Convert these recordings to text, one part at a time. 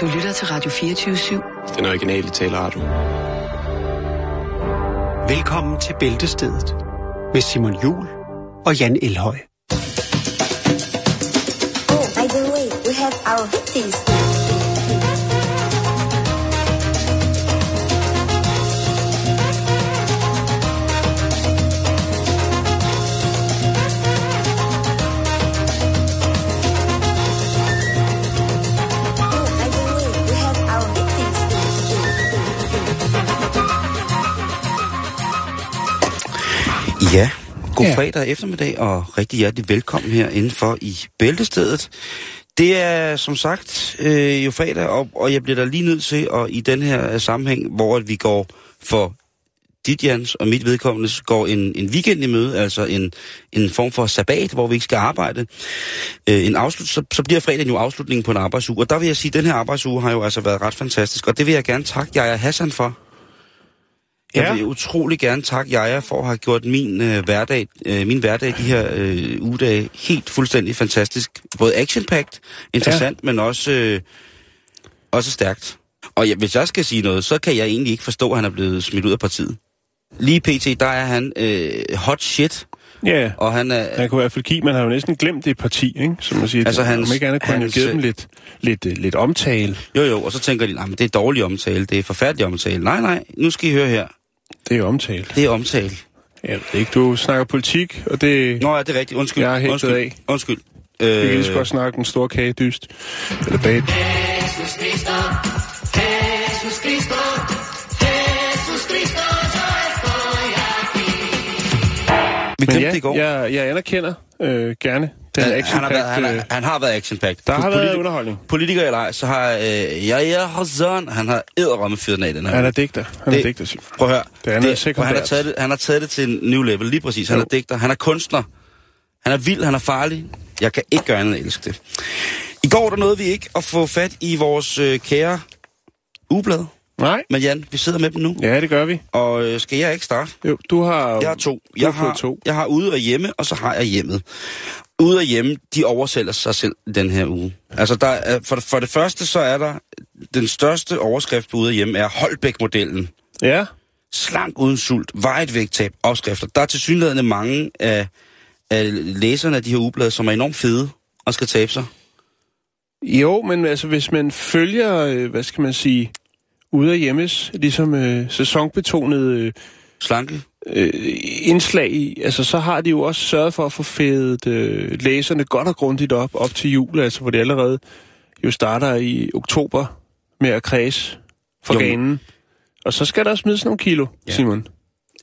Du lytter til Radio 24-7. Den originale taleradio. Velkommen til Bæltestedet med Simon Jul og Jan Elhøj. Oh, by the way, we have our victims. God Ja. fredag eftermiddag, og rigtig hjertelig velkommen her indenfor i Bæltestedet. Det er som sagt øh, jo fredag, og, og jeg bliver da lige nødt til, at i den her øh, sammenhæng, hvor at vi går for dit Jans og mit vedkommende, går en, en weekend i møde, altså en, en form for sabbat, hvor vi ikke skal arbejde. Øh, en afslut, så, så bliver fredagen jo afslutningen på en arbejdsuge, og der vil jeg sige, at den her arbejdsuge har jo altså været ret fantastisk, og det vil jeg gerne takke Jaja Hassan for. Jeg vil utrolig gerne takke Jaja for at have gjort min øh, hverdag, øh, min hverdag de her øh, ugedage helt fuldstændig fantastisk. Både action-packed, interessant, ja. men også, øh, også stærkt. Og ja, hvis jeg skal sige noget, så kan jeg egentlig ikke forstå, at han er blevet smidt ud af partiet. Lige pt, der er han øh, hot shit, Ja, og han er... man kunne i hvert fald give, man har jo næsten glemt det parti, ikke? Som man siger, Altså, altså, hans- om ikke andet kunne han jo hans, give dem øh, lidt, lidt, øh, lidt omtale. Jo jo, og så tænker de, men det er dårlig omtale, det er forfærdelig omtale. Nej, nej, nu skal I høre her. Det er jo omtale. Det er omtale. Jeg ved ikke, du snakker politik, og det... Nå ja, det er rigtigt. Undskyld. Jeg er undskyld. af. Undskyld. Vi kan lige så Øh, godt snakke den store kagedyst. Eller bag. vi Men glemte ja, det i går. jeg, jeg anerkender øh, gerne den han, action har været, han, øh, har, han har været action -packed. Der har Politi- været underholdning. Politiker eller ej, så har øh, ja, ja, Hassan, han har æderramme fyret den af den her. Han er digter. Han er Det- digter, Simon. Prøv at høre. Det andet er prøv, han, har sekundært. taget det, han har taget det til en new level, lige præcis. Han Jo. er digter, han er kunstner. Han er vild, han er farlig. Jeg kan ikke gøre andet end elske det. I går der nåede vi ikke at få fat i vores øh, kære ugeblad. Nej, Men Jan, vi sidder med dem nu. ja, det gør vi. Og øh, skal jeg ikke starte? Jo, du har... Jeg har to. Jeg har to. jeg har ude og hjemme, og så har jeg hjemmet. Ude og hjemme, de oversælger sig selv den her uge. Altså, der er, for, det, for det første, så er der den største overskrift på ude og hjemme, er Holbæk-modellen. Ja, Slank uden sult, vejet vægttab, opskrifter. Der er til synligheden mange af, af læserne af de her ugeblade, som er enormt fede og skal tabe sig. Jo, men altså, hvis man følger, øh, hvad skal man sige, ude af hjemmes, ligesom øh, sæsonbetonede øh, Slanke. øh, indslag i, altså så har de jo også sørget for at få fædet øh, læserne godt og grundigt op, op til jul, altså hvor det allerede jo starter i oktober med at kredse for Jo, ganen. Og så skal der smides nogle kilo, ja. Simon.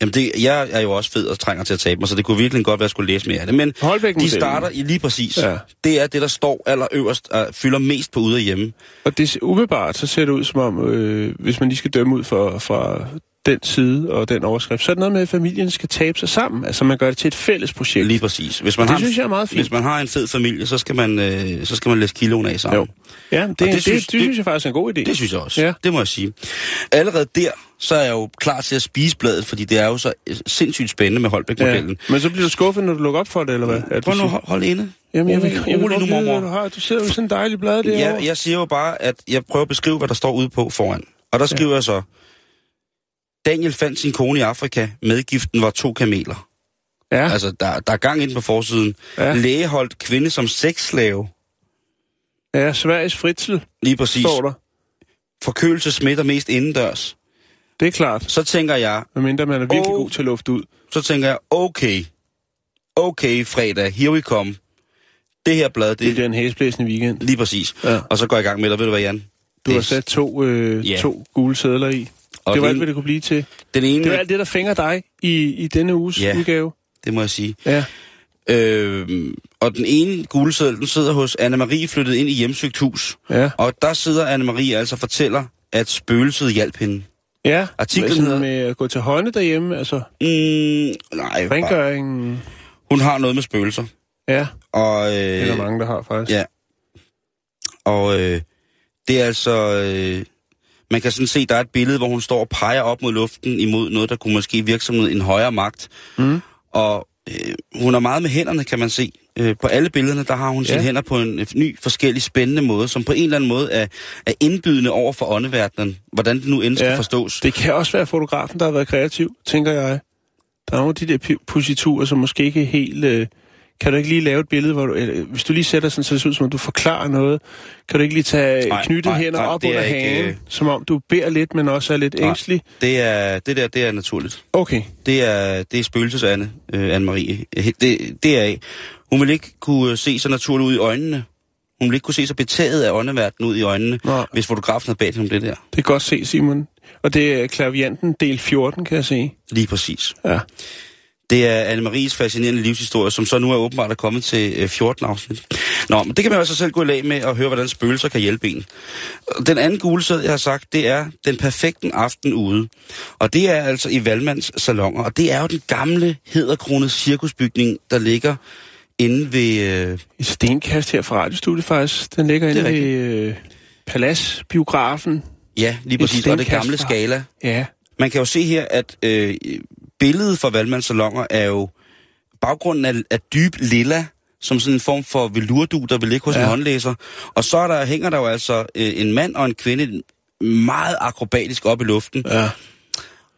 Jamen, det, jeg er jo også fed og trænger til at tabe mig, så det kunne virkelig godt være, at jeg skulle læse mere af det. Men Holbæk de starter i lige præcis. Ja. Det er det, der står allerøverst og fylder mest på ude og hjemme. Og det umiddelbart, så ser det ud som om, øh, hvis man lige skal dømme ud fra, fra den side og den overskrift, så er det noget med, at familien skal tabe sig sammen. Altså man gør det til et fælles projekt. Lige præcis. Hvis man Det har en, synes jeg er meget fint. Hvis man har en fed familie, så skal man, øh, så skal man læse kiloen af sammen. Jo. Ja, det, det, det synes- det, det synes jeg faktisk er en god idé. Det synes jeg også. Ja. Det må jeg sige. Allerede der, så er jeg jo klar til at spise bladet, fordi det er jo så øh, sindssygt spændende med Holbæk-modellen. Ja. Men så bliver du skuffet, når du lukker op for det, eller hvad? Er Prøv nu, hold, hold inde. Jamen, jeg vil, jeg vil Rolig godt nu, vide, du har. Du sidder jo sådan en dejlig blad derovre. Ja, jeg siger jo bare, at jeg prøver at beskrive, hvad der står ude på foran. Og der skriver ja. jeg så, Daniel fandt sin kone i Afrika. Medgiften var to kameler. ja. Altså, der, der er gang ind på forsiden. Ja. Lægeholdt kvinde som sexslave. ja, Sveriges fritsel, Lige præcis. står der. Forkølelse smitter mest indendørs. Det er klart. Så tænker jeg, Medmindre man er virkelig Åh. god til at lufte ud. så tænker jeg, okay, okay fredag, here we come. Det her blad, Det det bliver er en hæsblæsende weekend. lige præcis. Ja. Og så går jeg i gang med dig, ved du hvad, Jan? Du har sat to, øh, Ja. to gule sædler i. Og det var den- alt, hvad det kunne blive til. Den ene, Det var alt det, der fænger dig i, i denne uges Ja. udgave. det må jeg sige. Ja. Øh, og den ene gulseddel, den sidder hos Anne-Marie, flyttet ind i hjemsøgt hus. Ja. Og der sidder Anne-Marie altså fortæller, at spøgelset hjalp hende. Ja, Artiklen hedder- med at gå til hånde derhjemme, altså Mm, nej, bare, rengøring. hun har noget med spøgelser. Ja, Og, øh, det er der mange, der har faktisk. Ja. Og øh, det er altså... Øh, man kan sådan se, der er et billede, hvor hun står og peger op mod luften imod noget, der kunne måske virke som en højere magt. Mm. Og øh, hun er meget med hænderne, kan man se. Øh, på alle billederne, der har hun sine Ja. hænder på en øh, ny, forskellig, spændende måde, som på en eller anden måde er, er indbydende over for åndeverdenen. Hvordan det nu end skal Ja. forstås. Det kan også være fotografen, der har været kreativ, tænker jeg. Der er nogle af de der positurer, som måske ikke helt... Øh, kan du ikke lige lave et billede, hvor du... Eller, hvis du lige sætter sådan, så det ser ud som om du forklarer noget. Kan du ikke lige tage Nej, knyttet nej, hænder nej, op er under ikke, hagen, øh, som om du beder lidt, men også er lidt Nej. ængstelig? Det, er, det der, det er naturligt. Okay. Det er, det er spøgelses Anne, øh, Anne-Marie. Det, det er af. Hun vil ikke kunne øh, se så naturligt ud i øjnene. Hun vil ikke kunne se så betaget af åndeverdenen ud i øjnene, Nej. hvis fotografen havde bedt om det der. Det kan godt se, Simon. Og det er klavianten del 14, kan jeg se. Lige præcis. Ja. Det er Anne-Maries fascinerende livshistorie, som så nu er åbenbart er kommet til øh, 14 afsnit. Nå, men det kan man også selv gå i lag med og høre, hvordan spøgelser kan hjælpe en. Den anden gule sæd, jeg har sagt, det er den perfekte aften ude. Og det er altså i Valmands salonger. Og det er jo den gamle, hedderkronede cirkusbygning, der ligger inde ved... Øh, Et stenkast her fra radiostudiet faktisk. Den ligger er inde ved øh, Paladsbiografen. ja, lige præcis. Og det gamle skala. Ja. Man kan jo se her, at øh, billedet for Valmands salonger er jo... Baggrunden er, er dyb lilla, som sådan en form for velurdu, der vil ligge hos ja. En håndlæser. Og så er der, hænger der jo altså øh, en mand og en kvinde meget akrobatisk op i luften. Ja.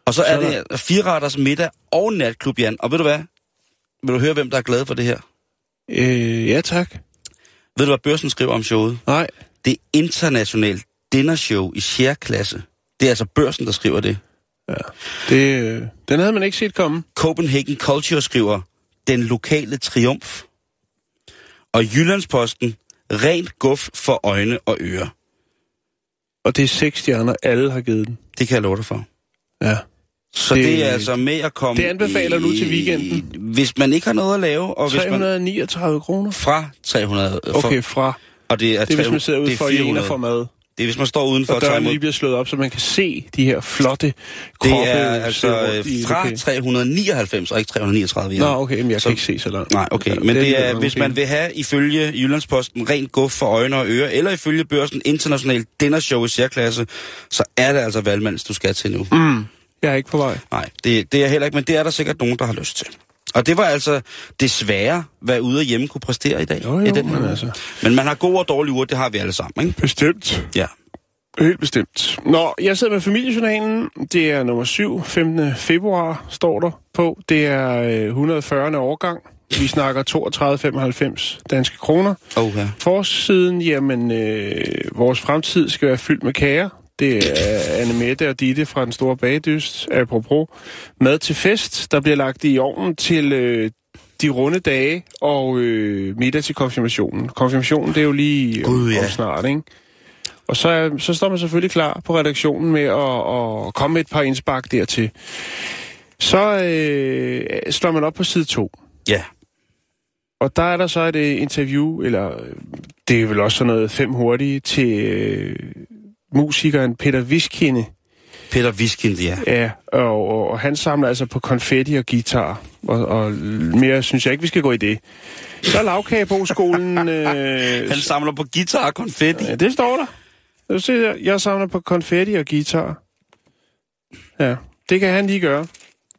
Og så, er Så er det fire retters middag og natklub, Jan. Og ved du hvad? Vil du høre, hvem der er glad for det her? Øh, ja, tak. Ved du, hvad børsen skriver om showet? Nej. Det er internationalt dinnershow i share-klasse. Det er altså børsen, der skriver det. Ja. Det, øh, den havde man ikke set komme. Copenhagen Culture skriver, den lokale triumf. Og Jyllandsposten, rent guf for øjne og ører. Og det er seks stjerner, alle har givet den. Det kan jeg love dig for. Ja. Så Det- det, er altså med at komme... det anbefaler du til weekenden? Hvis man ikke har noget at lave, og hvis man... 339 kroner. Fra 300... For, Okay, fra. og det er, Det er, hvis man 300 sidder ude for i en 400. og får mad. Det er, hvis man står udenfor Og døren imod lige bliver slået op, så man kan se de her flotte kroppe. Det er altså rundt i øh, fra lokalet. 399 og ikke 339. Nå, okay, men jeg Så- kan ikke se så langt. Nej, okay. Ja, Ja, men det alligevel er, hvis man vil have ifølge Jyllandsposten rent guf for øjne og ører, eller ifølge børsen international dinnershow i særklasse, så er det altså Valmands, du skal til nu. Mm. Jeg er ikke på vej. Nej, det, det er heller ikke, men det er der sikkert nogen, der har lyst til. Og det var altså desværre, hvad ude og hjemme kunne præstere i dag. Jo, i jo, den men altså. men man har gode og dårlige uger, det har vi alle sammen, ikke? Bestemt. Ja. Helt bestemt. Nå, jeg sidder med familiejournalen. Det er nummer 7, 15. februar, står der på. Det er øh, 140. årgang. Vi snakker 32,95 danske kroner. Ja. Forsiden, jamen, øh, vores fremtid skal være fyldt med kager. Det er Anne Mette og Ditte fra Den Store Bagdyst, apropos. Mad til fest, der bliver lagt i ovnen til øh, de runde dage, og øh, middag til konfirmationen. Konfirmationen, det er jo lige om, Gud, ja. om snart, ikke? Og så, så står man selvfølgelig klar på redaktionen med at, at komme med et par indspark dertil. Så øh, slår man op på side 2. Ja. Og der er der så et øh, interview, eller øh, det er vel også sådan noget fem hurtige, til øh, musikeren Peter Viskinde. Peter Viskind, ja. Ja, og, og, og han samler altså på konfetti og guitar. Og, og mere synes jeg ikke, vi skal gå i det. Så er lavkageboskolen... Øh, Han samler på guitar og konfetti. ja, det står der. Du ser, jeg samler på konfetti og guitar. Ja, det kan han lige gøre.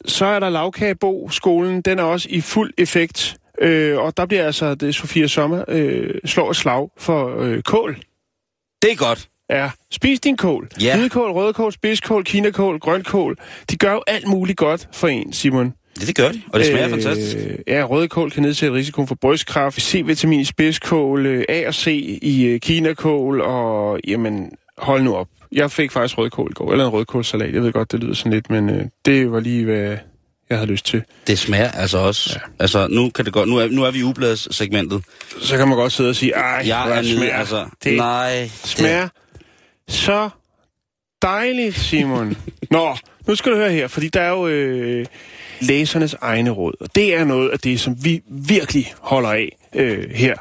Så er der lavkageboskolen. Den er også i fuld effekt. Øh, og der bliver altså det Sofia Sommer øh, slår et slag for øh, kål. Det er godt. Ja, spis din kål. Ja. Hvidkål, rødkål, spidskål, kinakål, grønkål. De gør jo alt muligt godt for en, Simon. Det, det gør de, og det smager øh... fantastisk. Ja, rødkål kan nedsætte risikoen for brystkræft, C-vitamin i spidskål, øh, A og C i øh, kinakål, og jamen, hold nu op. Jeg fik faktisk rødkål i går, eller en rødkålsalat. Jeg ved godt, det lyder sådan lidt, men øh, det var lige, hvad jeg havde lyst til. Det smager altså også. Ja. Altså, nu, kan det godt, nu, er, nu er vi i ubladssegmentet. Så kan man godt sidde og sige, ej, Jeg er smager altså. det Nej. smager så dejligt, Simon. Nå, nu skal du høre her, fordi der er jo øh, læsernes egne råd, og det er noget af det, som vi virkelig holder af øh, her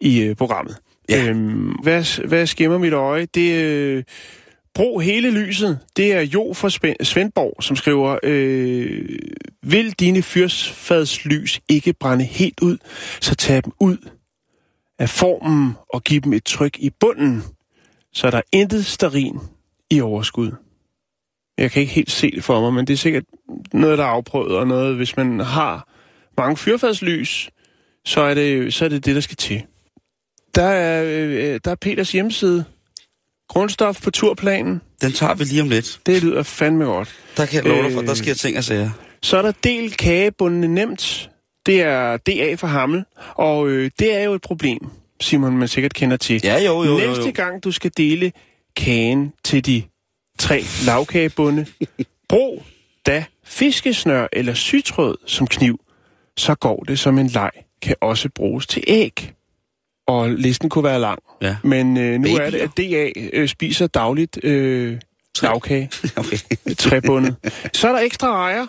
i øh, programmet. Ja. Øhm, hvad, hvad skimmer mit øje? Det øh, Brug hele lyset. Det er Jo fra Svendborg, som skriver, øh, vil dine fyrsfadslys ikke brænde helt ud, så tag dem ud af formen og giv dem et tryk i bunden, så er der intet sterin i overskud. Jeg kan ikke helt se det for mig, men det er sikkert noget, der er afprøvet, og noget, hvis man har mange fyrfadslys, så er det så er det, det, der skal til. Der er, øh, der er Peters hjemmeside. Grundstof på turplanen. Den tager vi lige om lidt. Det lyder fandme godt. Der kan jeg love dig for, Øh. der sker ting og sager. Så er der del kagebundene nemt. Det er DA for Hammel. Og øh, det er jo et problem, Simon, man sikkert kender til. Ja, jo, jo, jo, Næste jo. gang, du skal dele kagen til de tre lavkagebunde, brug da fiskesnør eller sytråd som kniv, så går det som en leg, kan også bruges til æg. Og listen kunne være lang. Ja. Men øh, nu er Babyer. det, at DA øh, spiser dagligt øh, lavkage, Okay. træbundet. Så er der ekstra rejer.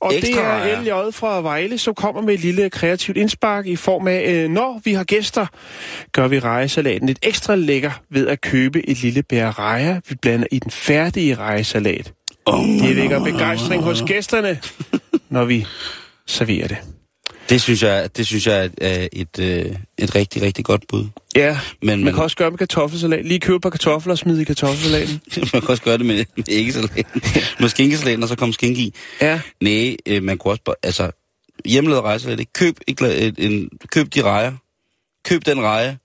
Og Ekstra det er LJ fra Vejle, som kommer med et lille kreativt indspark i form af, øh, når vi har gæster, gør vi rejesalaten lidt ekstra lækker ved at købe et lille bær rejer, vi blander i den færdige rejesalat. Det vækker begejstring hos gæsterne, når vi serverer det. Det synes jeg, det synes jeg er et, øh, et rigtig, rigtig godt bud. Ja, Men man man, kan også gøre med kartoffelsalat. Lige købe et par kartofler og smide i kartoffelsalaten. man kan også gøre det med, med æggesalaten. med skinkesalaten, og så komme skink i. Ja, Nej, øh, man kunne også bare, altså, hjemmelavet rejsesalat, køb, et, en, køb de rejer. Køb den reje.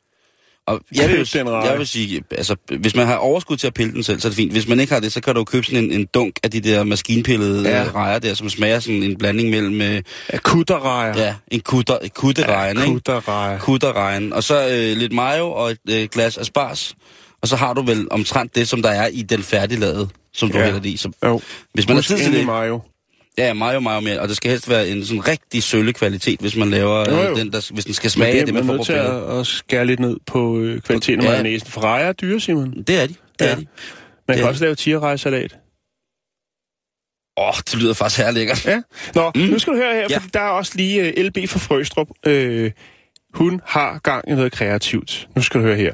Og jeg vil, jeg vil sige, altså, hvis man har overskud til at pille den selv, så er det fint. Hvis man ikke har det, så kan du jo købe sådan en, en dunk af de der maskinpillede Ja. ja. rejer der, som smager sådan en blanding mellem, øh, akutterrejer. ja, en kutter, et kutterejen, ikke? Akutterrejer. kutterrejen, og så øh, lidt mayo og et øh, glas asparges, og så har du vel omtrent det, som der er i den færdiglavede, som du Ja. hælder det i. Så, Jo. hvis man Husk tid til det, Mayo. Ja, mayo, mayo mere, og det skal helst være en sådan rigtig sølle kvalitet, hvis man laver Jo, øh, jo. den, der, hvis den skal smage det af er det, man man får på til at, at skære lidt ned på øh, kvaliteten af Ja. mayonnaisen. For rejer er dyre, Simon. Det er de, det Ja. er de. Man kan Ja. også lave tierrejesalat. Åh, oh, det lyder faktisk her lækkert. Ja. Nå, mm. Mm. nu skal du høre her, Ja. for der er også lige uh, LB fra Frøstrup. Uh, hun har gang i noget kreativt. Nu skal du høre her.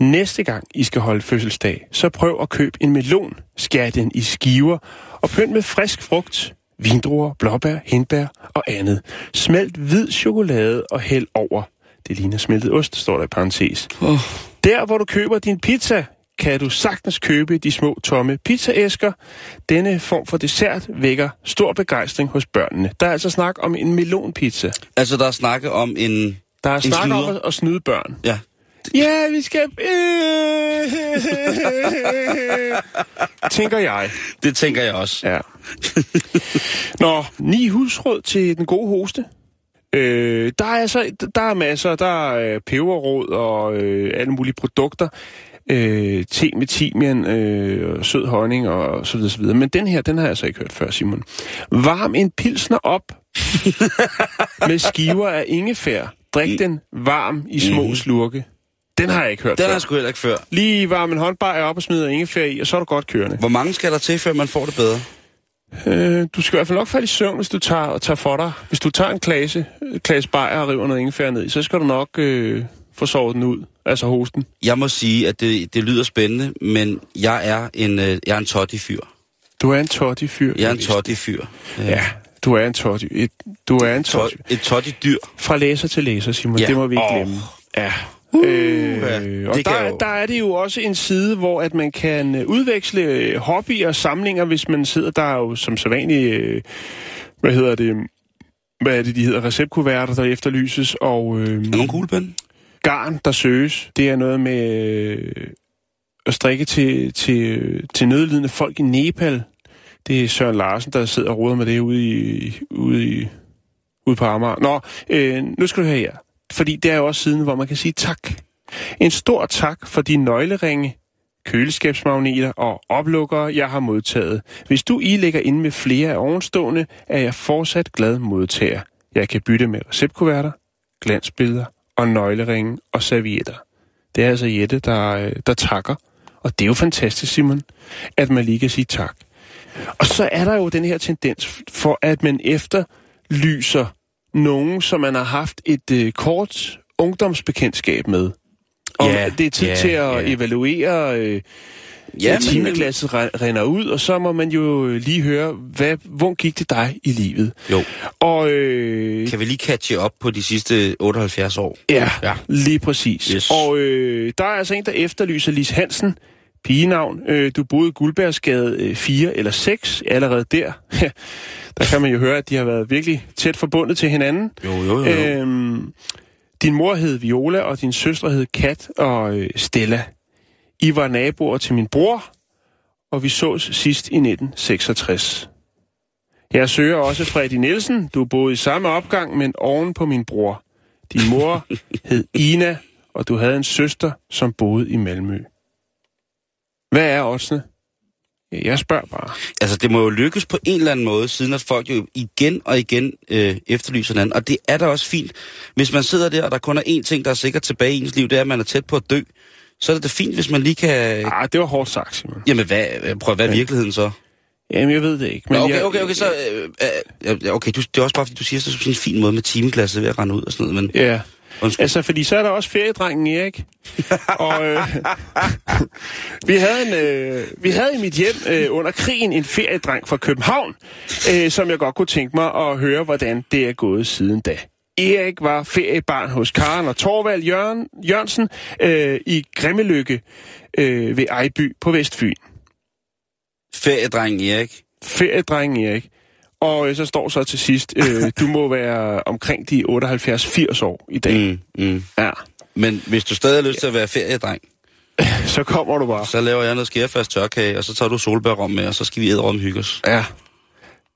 Næste gang I skal holde fødselsdag, så prøv at købe en melon, skær den i skiver og pynt med frisk frugt, vindruer, blåbær, hindbær og andet. Smelt hvid chokolade og hæld over. Det ligner smeltet ost, står der i parentes. Oh. Der, hvor du køber din pizza, kan du sagtens købe de små tomme pizzaæsker. Denne form for dessert vækker stor begejstring hos børnene. Der er altså snak om en melonpizza. Altså, der er snakke om en... Der er snak om at, at snyde børn. Ja, Ja, vi skal... Tænker jeg. det tænker jeg også. Ja. Nå, ni husråd til den gode hoste. Øh, der er altså der er masser. Der er øh, peberrod og øh, alle mulige produkter. Øh, te med timian, øh, og sød honning og så videre, så videre. Men den her, den har jeg altså ikke hørt før, Simon. Varm en pilsner op med skiver af ingefær. Drik den varm i små slurke. Den har jeg ikke hørt Den har før. jeg sgu heller ikke før. Lige varm en håndbajer op og smider ingefær i, og så er du godt kørende. Hvor mange skal der til, før man får det bedre? Øh, du skal i hvert fald nok falde i søvn, hvis du tager, og tager for dig. Hvis du tager en klase, klase bajer og river noget ingefær ned i, så skal du nok øh, få sovet den ud. Altså hosten. Jeg må sige, at det, det lyder spændende, men jeg er en, øh, jeg er en totti-fyr. Du er en totti-fyr. Jeg er en Vist. totti-fyr. Ja, du er en totti. Et, du er en Tot, totti. et totti-dyr. Fra læser til læser, Simon. Ja. Det må vi ikke Åh. glemme. Ja. Ja. Øh, og Det der, jo- der er det jo også en side, hvor at man kan øh, udveksle øh, hobbyer og samlinger, hvis man sidder der er jo som sædvanligt, øh, hvad hedder det, hvad er det, de hedder, receptkuverter, der efterlyses, og øh, kuglepen? garn, der søges. Det er noget med øh, at strikke til, til, til nødlidende folk i Nepal. Det er Søren Larsen, der sidder og roder med det ude, i, ude, i, ude på Amager. Nå, øh, nu skal du høre her. Fordi det er jo også siden, hvor man kan sige tak. En stor tak for de nøgleringe, køleskabsmagneter og oplukkere, jeg har modtaget. Hvis du I ligger ind med flere af ovenstående, er jeg fortsat glad modtager. Jeg kan bytte med receptkuverter, glansbilleder og nøgleringe og servietter. Det er altså Jette, der, øh, der takker. Og det er jo fantastisk, Simon, at man lige kan sige tak. Og så er der jo den her tendens for, at man efterlyser nogen, som man har haft et øh, kort ungdomsbekendtskab med. Og Ja, det er tid ja, til at ja. evaluere, øh, ja, men- timeglasset re- render ud, og så må man jo lige høre, hvad, hvor gik det dig i livet? Jo. Og øh, Kan vi lige catche op på de sidste 78 år? Ja. ja. lige præcis. Yes. Og øh, der er altså en, der efterlyser Lis Hansen, pigenavn. Øh, du boede i Guldbærsgade øh, 4 eller 6. Allerede der, der kan man jo høre, at de har været virkelig tæt forbundet til hinanden. Jo, jo, jo. Øhm, din mor hed Viola, og din søster hed Kat og øh, Stella. I var naboer til min bror, og vi sås sidst i 1966. Jeg søger også Freddy Nielsen. Du boede i samme opgang, men oven på min bror. Din mor hed Ina, og du havde en søster, som boede i Malmø. Hvad er oddsene? Jeg spørger bare. Altså, det må jo lykkes på en eller anden måde, siden at folk jo igen og igen øh, efterlyser hinanden. Og det er da også fint, hvis man sidder der, og der kun er én ting, der er sikkert tilbage i ens liv, det er, at man er tæt på at dø. Så er det da fint, hvis man lige kan... Ah, det var hårdt sagt, Simon. Jamen, hvad, prøv, hvad er virkeligheden så? Jamen, jeg ved det ikke. Men okay, jeg, okay, okay, så... Øh, øh, okay, du, det er også bare, fordi du siger det på sådan en fin måde med timeglasset ved at rende ud og sådan noget, men... Ja, Undskyld. altså, fordi så er der også feriedrengen Erik. og øh, vi, havde en, øh, vi havde i mit hjem øh, under krigen en feriedreng fra København, øh, som jeg godt kunne tænke mig at høre, hvordan det er gået siden da. Erik var feriebarn hos Karen og Torvald Jørgen, Jørgensen øh, i Grimmelykke øh, ved Ejby på Vestfyn. Feriedrengen Erik. Feriedrengen Erik. Og øh, så står så til sidst, øh, du må være omkring de 78-80 år i dag. Mm, mm. Ja. Men hvis du stadig har lyst til at være feriedreng, Så kommer du bare. så laver jeg noget skærfast tørkage, og så tager du solbærrom med, og så skal vi æde om hygge os. Ja.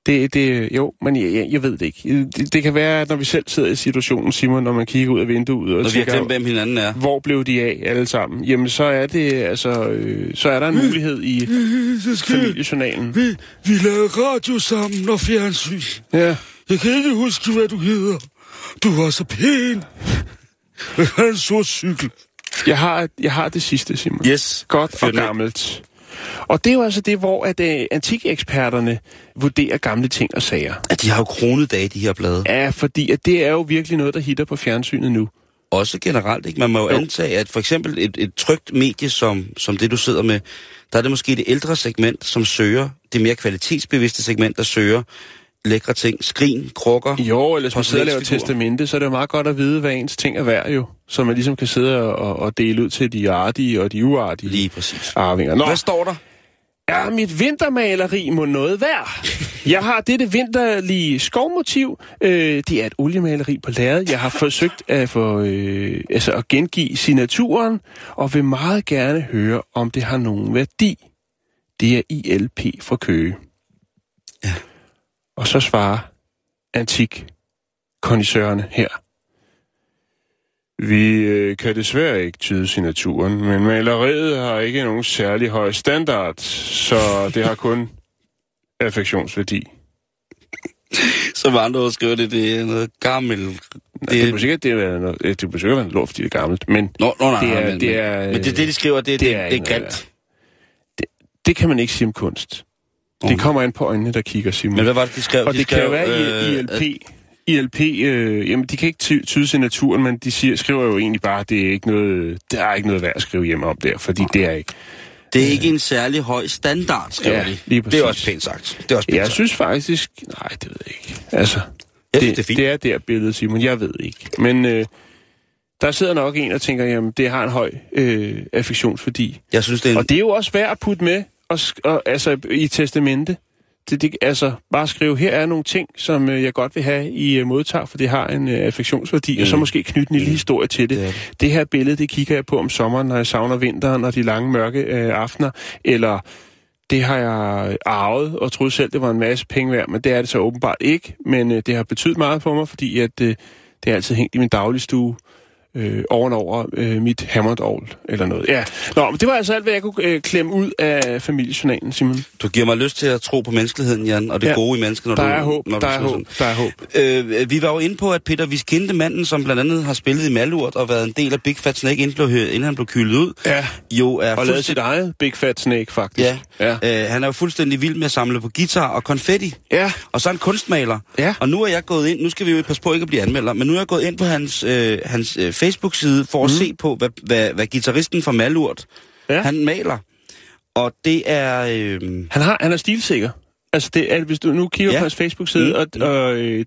Det, det, jo, men jeg, jeg, jeg ved det ikke. Det, det kan være, at når vi selv sidder i situationen, Simon, når man kigger ud af vinduet og Når vi tænker, glemt, hvem hinanden er. hvor blev de af alle sammen? Jamen, så er det, altså, øh, så er der en mulighed i familiejournalen. Vi, vi lavede radio sammen og fjernsyn. Ja. Jeg kan ikke huske, hvad du hedder. Du var så pæn. Jeg har en sort cykel. Jeg har, jeg har det sidste, Simon. Yes. Godt Fyr og gammelt. Og det er jo altså det, hvor at, uh, antikeksperterne vurderer gamle ting og sager. At de har jo kronet dage, de her blade. Ja, fordi at det er jo virkelig noget, der hitter på fjernsynet nu. Også generelt, ikke? Man må Jo. antage, at for eksempel et, et trygt medie, som, som det du sidder med, der er det måske det ældre segment, som søger, det mere kvalitetsbevidste segment, der søger lækre ting, skrin, krukker. Jo, eller hvis man sidder og laver testamente, så er det jo meget godt at vide, hvad ens ting er værd jo. Så man ligesom kan sidde og, og dele ud til de artige og de uartige Lige præcis. arvinger. Nå, Hvad står der? er mit vintermaleri må noget værd? Jeg har dette vinterlige skovmotiv. Øh, det er et oliemaleri på lærred. Jeg har forsøgt at, få, øh, altså at gengive signaturen, og vil meget gerne høre, om det har nogen værdi. Det er ILP fra Køge. Ja. Og så svarer antik kondisørerne her. Vi øh, kan desværre ikke tyde signaturen, men maleriet har ikke nogen særlig høj standard, så det har kun affektionsværdi. Som andre ord skriver det, det er noget gammel... Det, det er sikkert, det er noget, det er sikkert lort, fordi det er gammelt, men Nå, nå, nej, det er- men, det er, men, det, det, de skriver, det, det, det det, er det er grimt. det kan man ikke sige om kunst. Det kommer an på øjnene, der kigger, Simon. Men hvad var det, de skrev? Og de det kan jo skrev, være i øh, ILP. ILP, øh, jamen de kan ikke ty- tyde sin naturen, men de siger, skriver jo egentlig bare, at det er ikke noget, der er ikke noget værd at skrive hjem om der, fordi det er ikke. Det er ikke en særlig høj standard, skriver Ja, de. lige Det er også pænt sagt. Det er også pænt Jeg sagt. synes faktisk, nej, det ved jeg ikke. Altså, Jeg synes, det, det er fint. det er der billede, Simon, jeg ved ikke. Men øh, der sidder nok en og tænker, jamen det har en høj øh, affektionsværdi. Jeg synes, det er en... Og det er jo også værd at putte med og, og, altså, i testamente. Det, det, altså, bare skrive, her er nogle ting, som øh, jeg godt vil have i øh, modtag, for det har en øh, affektionsværdi, mm. og så måske knytte en lille historie til det. Det. det her billede, det kigger jeg på om sommeren, når jeg savner vinteren og de lange mørke øh, aftener, eller det har jeg arvet og troede selv, det var en masse penge værd, men det er det så åbenbart ikke. Men øh, det har betydet meget for mig, fordi at, øh, det er altid hængt i min dagligstue øh, ovenover øh, mit hammerdovl eller noget. Ja. Nå, men det var altså alt, hvad jeg kunne øh, klemme ud af familiejournalen, Simon. Du giver mig lyst til at tro på menneskeligheden, Jan, og det Ja. gode i mennesket, når Der du... er håb, når du der er siger håb, der er håb. sådan. Øh, vi var jo inde på, at Peter Viskinde, manden, som blandt andet har spillet i Malurt og været en del af Big Fat Snake, inden, blev, inden han blev kylet ud, Ja. jo er Og lavet sit eget Big Fat Snake, faktisk. Ja, Ja. Øh, han er jo fuldstændig vild med at samle på guitar og konfetti. Ja. Og så er han kunstmaler. Ja. Og nu er jeg gået ind, nu skal vi jo passe på ikke at blive anmelder, men nu er jeg gået ind på hans, øh, hans øh, Facebook-side for at Mhm. se på, hvad, hvad, hvad gitarristen fra Malurt, Ja. han maler. Og det er... Øh, Han, har, han er stilsikker. Altså, det er, hvis du nu kigger Ja. på hans Facebook-side, Mm. og, og øh,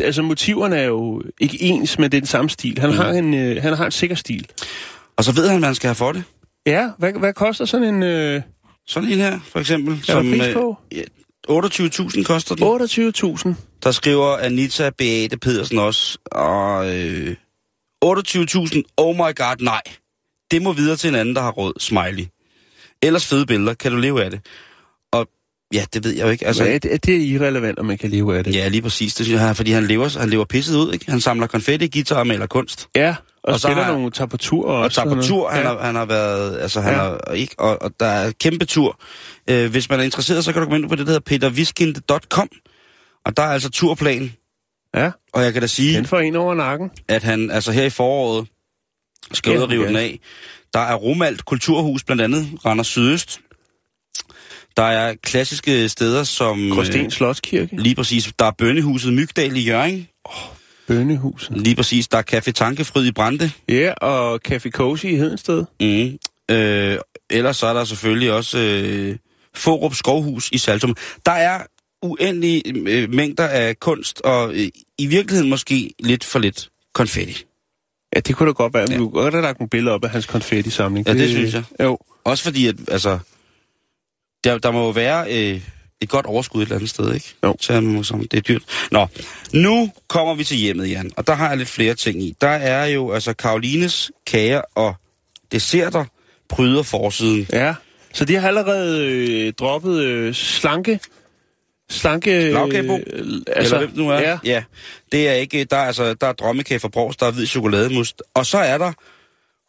altså, motiverne er jo ikke ens, men det er den samme stil. Han, mm. har, en, øh, han har en sikker stil. og så ved han, hvad han skal have for det. Ja, hvad, hvad koster sådan en øh, Sådan en her, for eksempel. er der pris på? ja, 28.000 koster den. 28.000. Der skriver Anita Beate Pedersen også. Og øh, 28.000, oh my god, nej. Det må videre til en anden, der har råd. Smiley. Ellers fede billeder. Kan du leve af det? Og ja, det ved jeg jo ikke. Altså, Altså, er, det, er det irrelevant, om man kan leve af det? Ja, lige præcis. Det synes jeg, fordi han lever, han lever pisset ud, ikke? Han samler konfetti, guitar og maler kunst. ja og, Og og så spiller har- nogle tager på tur Og også. tager på tur, han, ja. har, han har været, altså han Ja. har, og ikke, og, og der er kæmpe tur. Øh, hvis man er interesseret, så kan du gå ind på det, der hedder peterviskind.com, og der er altså turplan. Ja, Og jeg kan da sige, den får en over nakken. at han altså her i foråret skal ud og rive den af. Der er Romalt Kulturhus blandt andet, Randers Sydøst. Der er klassiske steder som... Gråsten Slotskirke. lige præcis. Der er Bønnehuset Mygdal i Jørgen. Bønnehuset. Lige præcis. Der er Café Tankefryd i Brande. Ja, og Café Cozy i Hedensted. Mm. Øh, ellers så er der selvfølgelig også øh, Forup Skovhus i Saltum. Der er uendelige øh, mængder af kunst, og øh, i virkeligheden måske lidt for lidt konfetti. Ja, det kunne da godt være. Ja. Vi kunne godt have lagt en billede op af hans konfetti-samling. Ja, det synes jeg. Jo. Også fordi, at altså, der, der må jo være øh, et godt overskud et eller andet sted, ikke? Jo. Så som, det er dyrt. Nå, nu kommer vi til hjemmet, Jan, og der har jeg lidt flere ting i. Der er jo altså Karolines kager og desserter pryder forsiden. Ja, så de har allerede øh, droppet øh, slanke... Slanke... Lavkagebo? Øh, Altså, Eller hvem nu er. Ja, ja. Det er ikke, der er, altså, der er drømmekage fra Brovs, der er hvid chokolademust. Og så er der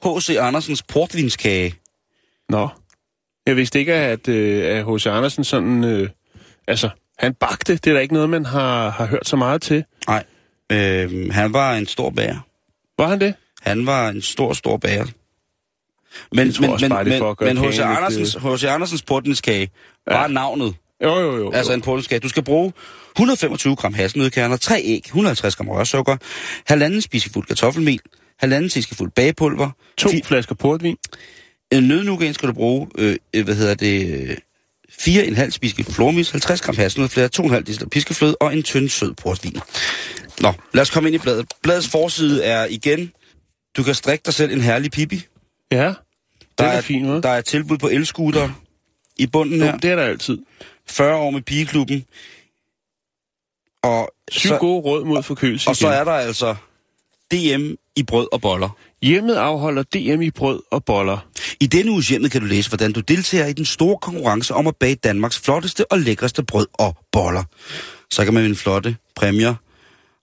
H.C. Andersens portvinskage. Nå. Jeg vidste ikke, at øh, H.C. Andersen sådan... Øh, altså, han bagte. Det er da ikke noget, man har, har hørt så meget til. Nej, øh, han var en stor bager. Var han det? Han var en stor, stor bager. Men, men, også men, men, men H.C. Andersens, H.C. Andersens portvinskage Ja. var navnet. Jo, jo, jo. Altså jo. en portvinskage. Du skal bruge 125 gram hasselnødkerner, 3 æg, 150 gram rørsukker, halvanden spisefuld kartoffelmel, halvanden teskefuld bagepulver, To fi- flasker portvin. En nødnugan skal du bruge, øh, øh, hvad hedder det, øh, 4,5 spiseskefuld flormelis, 50 gram hasselnødflader, 2,5 dl piskefløde og en tynd sød portvin. Nå, lad os komme ind i bladet. Bladets forside er igen, du kan strikke dig selv en herlig pipi. Ja, Der det er, er, fint, hva'? der er tilbud på elskuter i bunden her. det er der altid. 40 år med pigeklubben. Og Syv så, gode råd mod forkølelse og så igen. er der altså DM i brød og boller. Hjemmet afholder DM i brød og boller. I denne uges hjemmet kan du læse, hvordan du deltager i den store konkurrence om at bage Danmarks flotteste og lækreste brød og boller. Så kan man vinde flotte præmier.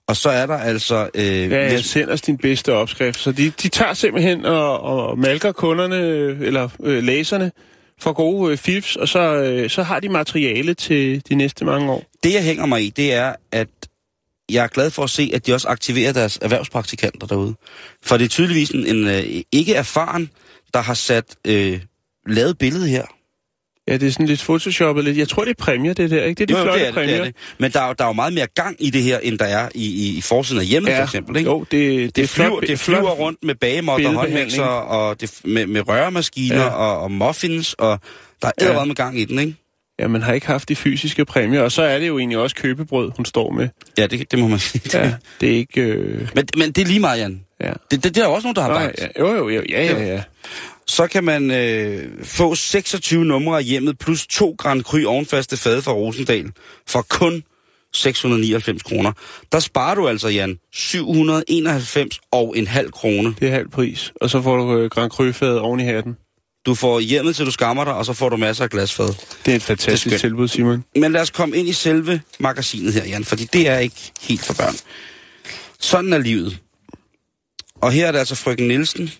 Og så er der altså... Øh, Ja, ja, send os din bedste opskrift. Så de, de tager simpelthen og, og malker kunderne, øh, eller øh, læserne, for gode øh, fifs, og så, øh, så har de materiale til de næste mange år. det, jeg hænger mig i, det er, at jeg er glad for at se, at de også aktiverer deres erhvervspraktikanter derude. For det er tydeligvis en, en øh, ikke erfaren, der har sat øh, lavet billedet her. Ja, det er sådan lidt photoshoppet lidt. Jeg tror, det er præmier, det der, ikke? Det er de Jo, flotte det er det, præmier. det er det. Men der er, der er jo meget mere gang i det her, end der er i, i, i forsiden af hjemmet, for eksempel. Ikke? Jo, det, det, Det, er flyver, flot, det flyver flot. rundt med bagemåtter, billedbehandling. håndmixer og det, med, med røremaskiner ja. Ja. og, og muffins, og der er Ja. ja. med gang i den, ikke? Ja, man har ikke haft de fysiske præmier, og så er det jo egentlig også købebrød, hun står med. Ja, det, det må man sige. Ja, det er ikke... Øh, Men, men det er lige meget, Jan. ja. Det, det, det er jo også nogen, der har bagt. ja, jo, jo, jo, ja, ja, ja. Så kan man øh, få 26 numre af hjemmet, plus 2 Grand Cru ovenfaste fade fra Rosendal, for kun 699 kroner. Der sparer du altså, Jan, 791 og en halv krone. Det er halv pris. Og så får du øh, Grand Cru-fadet oven i hatten. Du får hjemmet, til du skammer dig, og så får du masser af glasfad. Det er et fantastisk skønt. tilbud, Simon. Men lad os komme ind i selve magasinet her, Jan, fordi det er ikke helt for børn. Sådan er livet. Og her er det altså frøken Nielsen,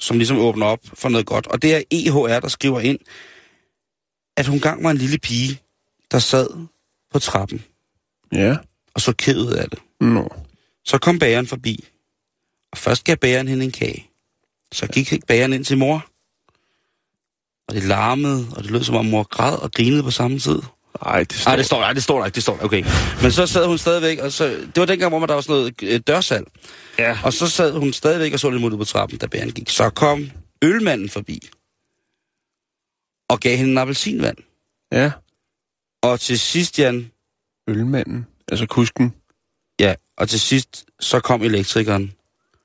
som ligesom åbner op for noget godt. Og det er EHR, der skriver ind, at hun gang var en lille pige, der sad på trappen Ja. og så ked af det. Nå. Så kom bageren forbi, og først gav bageren hende en kage. Så gik bageren ind til mor, og det larmede, og det lød som om mor græd og grinede på samme tid. Ej, det står... Nej, det står der, det står der ikke, det står der, okay. Men så sad hun stadigvæk, og så, det var dengang, hvor der var sådan noget øh, dørsalg. Ja. Og så sad hun stadigvæk og så lidt mod på trappen, da bæren gik. Så kom ølmanden forbi, og gav hende en appelsinvand. Ja. Og til sidst, Jan, Ølmanden. Altså kusken. ja, og til sidst, så kom elektrikeren,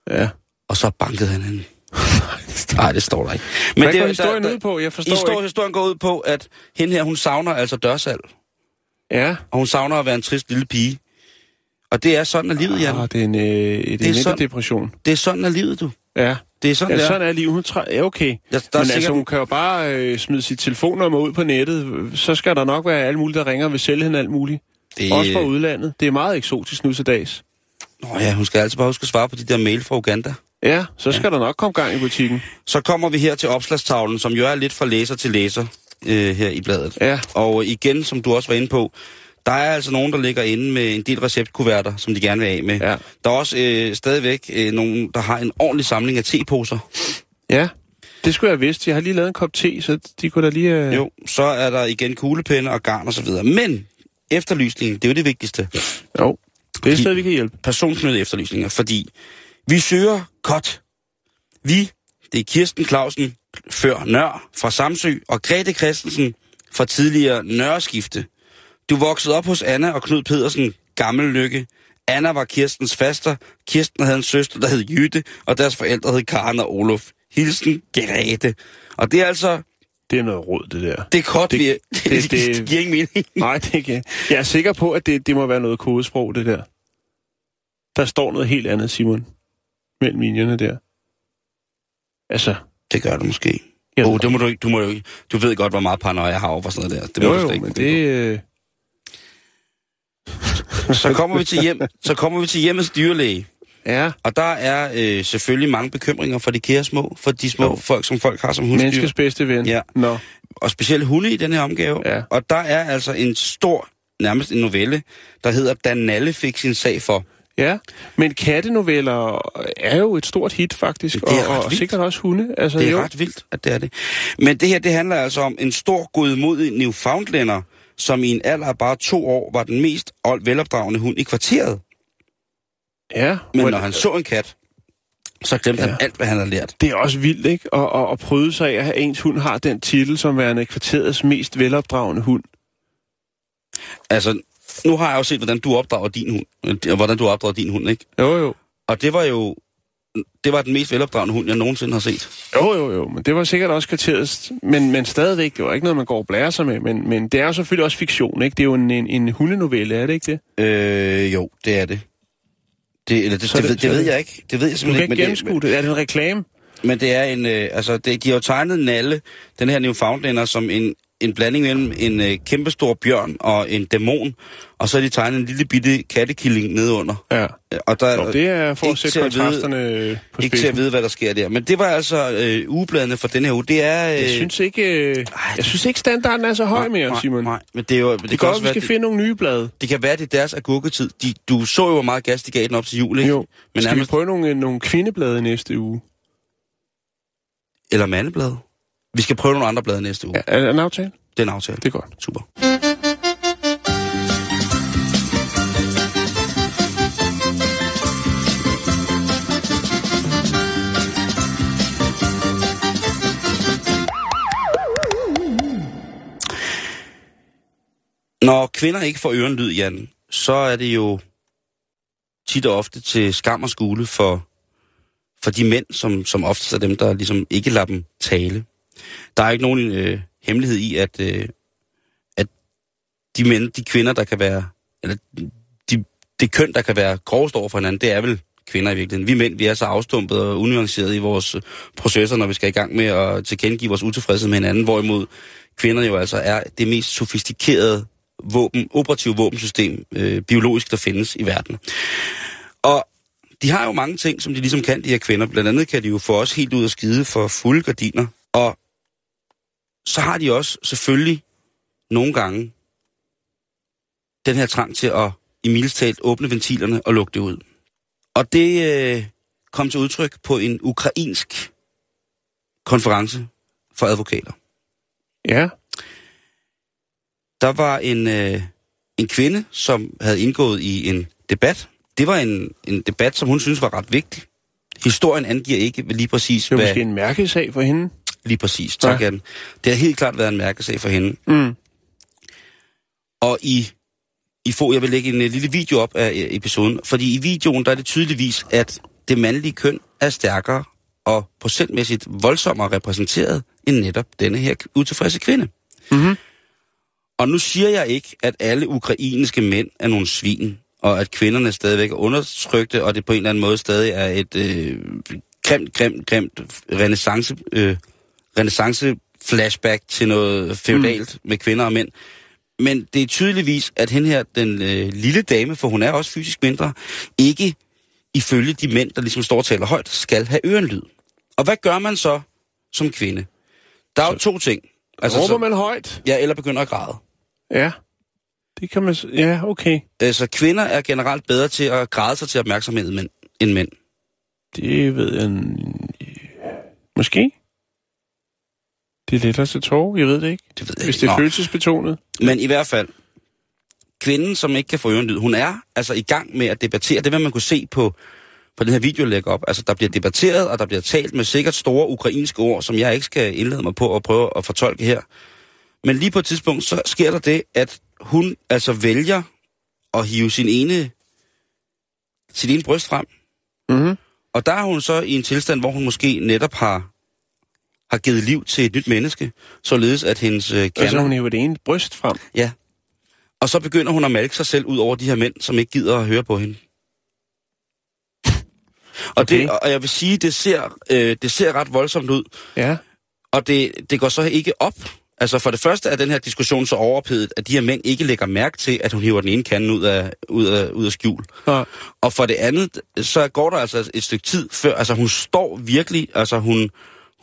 Ja. og så bankede han hende. Nej, det står der ikke. Hvad går historien ud på? Jeg forstår Historien, ikke. historien går ud på, at hende her, hun savner altså dørsal. Ja. Og hun savner at være en trist lille pige. Og det er sådan af livet, Jan. Ah, det er en, øh, det er en sådan- depression. Det er sådan af livet, du. Ja. Det er sådan, Ja, det er. sådan er livet. Hun træ... Ja, okay. Der, der Men er altså, sikkert... hun kan jo bare øh, smide sit telefonnummer ud på nettet. Så skal der nok være alle mulige, der ringer og vil sælge hende alt muligt. det... Også fra udlandet. Det er meget eksotisk nu til dags. Nå ja, hun skal altid bare huske at svare på de der mail fra Uganda. Ja, så skal ja. der nok komme gang i butikken. Så kommer vi her til opslagstavlen, som jo er lidt fra læser til læser øh, her i bladet. Ja. Og igen, som du også var inde på, der er altså nogen, der ligger inde med en del receptkuverter, som de gerne vil af med. Ja. Der er også øh, stadigvæk øh, nogen, der har en ordentlig samling af teposer. Ja, det skulle jeg have vidst. Jeg har lige lavet en kop te, så de kunne da lige... Øh... Jo, så er der igen kuglepenne og garn og så videre. Men efterlysningen, det er jo det vigtigste. jo. Det er et sted, vi kan hjælpe. Personknyttede efterlysninger, fordi vi søger godt. Vi, det er Kirsten Clausen, før Nør fra Samsø, og Grete Christensen fra tidligere Nørreskifte. Du voksede op hos Anna og Knud Pedersen, gammel lykke. Anna var Kirstens faster. Kirsten havde en søster, der hed Jytte, og deres forældre hed Karen og Olof. Hilsen, Grete. Og det er altså, Det er noget råd, det der. det er kort, Det- vi, det- det, det, det- det giver ingen mening. Nej, det kan jeg. er sikker på, at det, det må være noget kodesprog, det der. Der står noget helt andet, Simon. Mellem linjerne der. Altså, Det gør det måske. ved oh, det må du ikke. Du, må jo ikke. du ved godt, hvor meget paranoia jeg har over for sådan noget der. Det må jo, du jo, slet ikke men det... Øh... Så kommer vi til hjem. Så kommer vi til hjemmets dyrlæge. Ja, Og der er øh, selvfølgelig mange bekymringer for de kære små, for de små Jo. folk, som folk har som husdyr. menneskets bedste ven. Ja. Nå, Og specielt hunde i den her omgave. Ja. Og der er altså en stor, nærmest en novelle, der hedder Dan Nalle fik sin sag for. Ja. Men kattenoveller er jo et stort hit, faktisk. Det er og, og vildt. sikkert også hunde. Altså, Det er jo. ret vildt, at det er det. Men det her, det handler altså om en stor godmodig Newfoundlander, som i en alder af bare to år var den mest velopdragende hund i kvarteret. Ja, Men når han så en kat, så glemte ja. Han alt, hvad han havde lært. Det er også vildt, ikke? Og, og, og prøve sig af, at ens hund har den titel som værende kvarterets mest velopdragende hund. Altså, nu har jeg jo set, hvordan du opdrager din hund, øh, hvordan du opdrager din hund, ikke? Jo, jo. Og det var jo, det var den mest velopdragende hund, jeg nogensinde har set. Jo, jo, jo, men det var sikkert også kvarterets, men, men stadigvæk, det var ikke noget, man går og blærer sig med, men, men det er jo selvfølgelig også fiktion, ikke? Det er jo en, en, en hundenovelle, er det ikke det? Øh, jo, det er det. Det, eller det, Så det, det, det- det, ved det- jeg ikke. Det ved jeg Du simpelthen kan ikke gennemskue det. Er det en reklame? Men, men det er en, øh, altså, det, de har jo tegnet Nalle, den her Newfoundlander, som en, en blanding mellem en øh, kæmpestor bjørn og en dæmon, og så har de tegnet en lille bitte kattekilling nedenunder. Ja. Og der, Nå, det er for at sætte vide- kontrasterne på ikke til at vide, hvad der sker der. Men det var altså øh, ugebladene for den her uge. Det er... Øh, Jeg synes ikke, øh, jeg synes ikke standarden er så høj mere, nej, Simon. Nej, men det er jo... Det, Det kan går, også vi være, skal det, finde nogle nye blade. det kan være, det er deres agurketid. De, du så jo, hvor meget gas de gav den op til jul, ikke? Jo. Men skal nærmest, vi prøve nogle, øh, nogle kvindeblade næste uge? Eller mandeblad. Vi skal prøve nogle andre blade næste uge. Er det en aftale? Det er en aftale. Det er godt. Super. Når kvinder ikke får ørenlyd, Jan, så er det jo tit og ofte til skam og skule for, for de mænd, som, som oftest er dem, der ligesom ikke lader dem tale. Der er ikke nogen øh, hemmelighed i, at, øh, at de mænd, de kvinder, der kan være, eller de, det køn, der kan være grovest over for hinanden, det er vel kvinder i virkeligheden. Vi mænd, vi er så afstumpet og unuanceret i vores øh, processer, når vi skal i gang med at tilkendegive vores utilfredshed med hinanden, hvorimod kvinder jo altså er det mest sofistikerede våben, operative våbensystem, øh, biologisk, der findes i verden. Og de har jo mange ting, som de ligesom kan, de her kvinder. Blandt andet kan de jo få os helt ud af skide for fulde gardiner. Og så har de også selvfølgelig nogle gange den her trang til at i mildest talt åbne ventilerne og lukke det ud. Og det øh, kom til udtryk på en ukrainsk konference for advokater. Ja. Der var en, øh, en kvinde, som havde indgået i en debat. Det var en, en debat, som hun synes var ret vigtig. Historien angiver ikke lige præcis, Det er hvad... måske en mærkesag for hende. Lige præcis, tak Ja. ja. Det har helt klart været en mærkesag for hende. Mm. Og i, i få, jeg vil lægge en øh, lille video op af øh, episoden, fordi i videoen der er det tydeligvis, at det mandlige køn er stærkere og procentmæssigt voldsommere repræsenteret end netop denne her utilfredse kvinde. Mhm. Og nu siger jeg ikke, at alle ukrainske mænd er nogle svin, og at kvinderne stadigvæk er undertrykte, og det på en eller anden måde stadig er et øh, grimt, grimt, grimt renaissance, øh, renaissance flashback til noget feudalt mm. med kvinder og mænd. Men det er tydeligvis, at hende her, den øh, lille dame, for hun er også fysisk mindre, ikke ifølge de mænd, der ligesom står og taler højt, skal have ørenlyd. Og hvad gør man så som kvinde? Der er jo to ting. Altså, Råber så, man højt? ja, eller begynder at græde. Ja. Det kan man... Ja, okay. Altså, kvinder er generelt bedre til at græde sig til opmærksomhed end mænd. Det ved jeg... en- Måske? Det er lettere til tårer, jeg ved det ikke. Det ved jeg Hvis ikke. det er Nå. følelsesbetonet. Men i hvert fald, kvinden, som ikke kan få ørenlyd, hun er altså i gang med at debattere. Det vil man kunne se på, på den her video, jeg lægger op. Altså, der bliver debatteret, og der bliver talt med sikkert store ukrainske ord, som jeg ikke skal indlede mig på at prøve at fortolke her. Men lige på et tidspunkt, så sker der det, at hun altså vælger at hive sin ene, sit ene bryst frem. Mhm. Og der er hun så i en tilstand, hvor hun måske netop har, har givet liv til et nyt menneske, således at hendes øh, Og så kerner... hun hiver det ene bryst frem. Ja. Og så begynder hun at malke sig selv ud over de her mænd, som ikke gider at høre på hende. Og, Okay. det, og jeg vil sige, det ser, øh, det ser ret voldsomt ud. Ja. Og det, det går så ikke op. Altså for det første er den her diskussion så overophedet, at de her mænd ikke lægger mærke til, at hun hiver den ene kande ud af, ud af, ud af skjul. Nå. Og for det andet, så går der altså et stykke tid før, altså hun står virkelig, altså hun,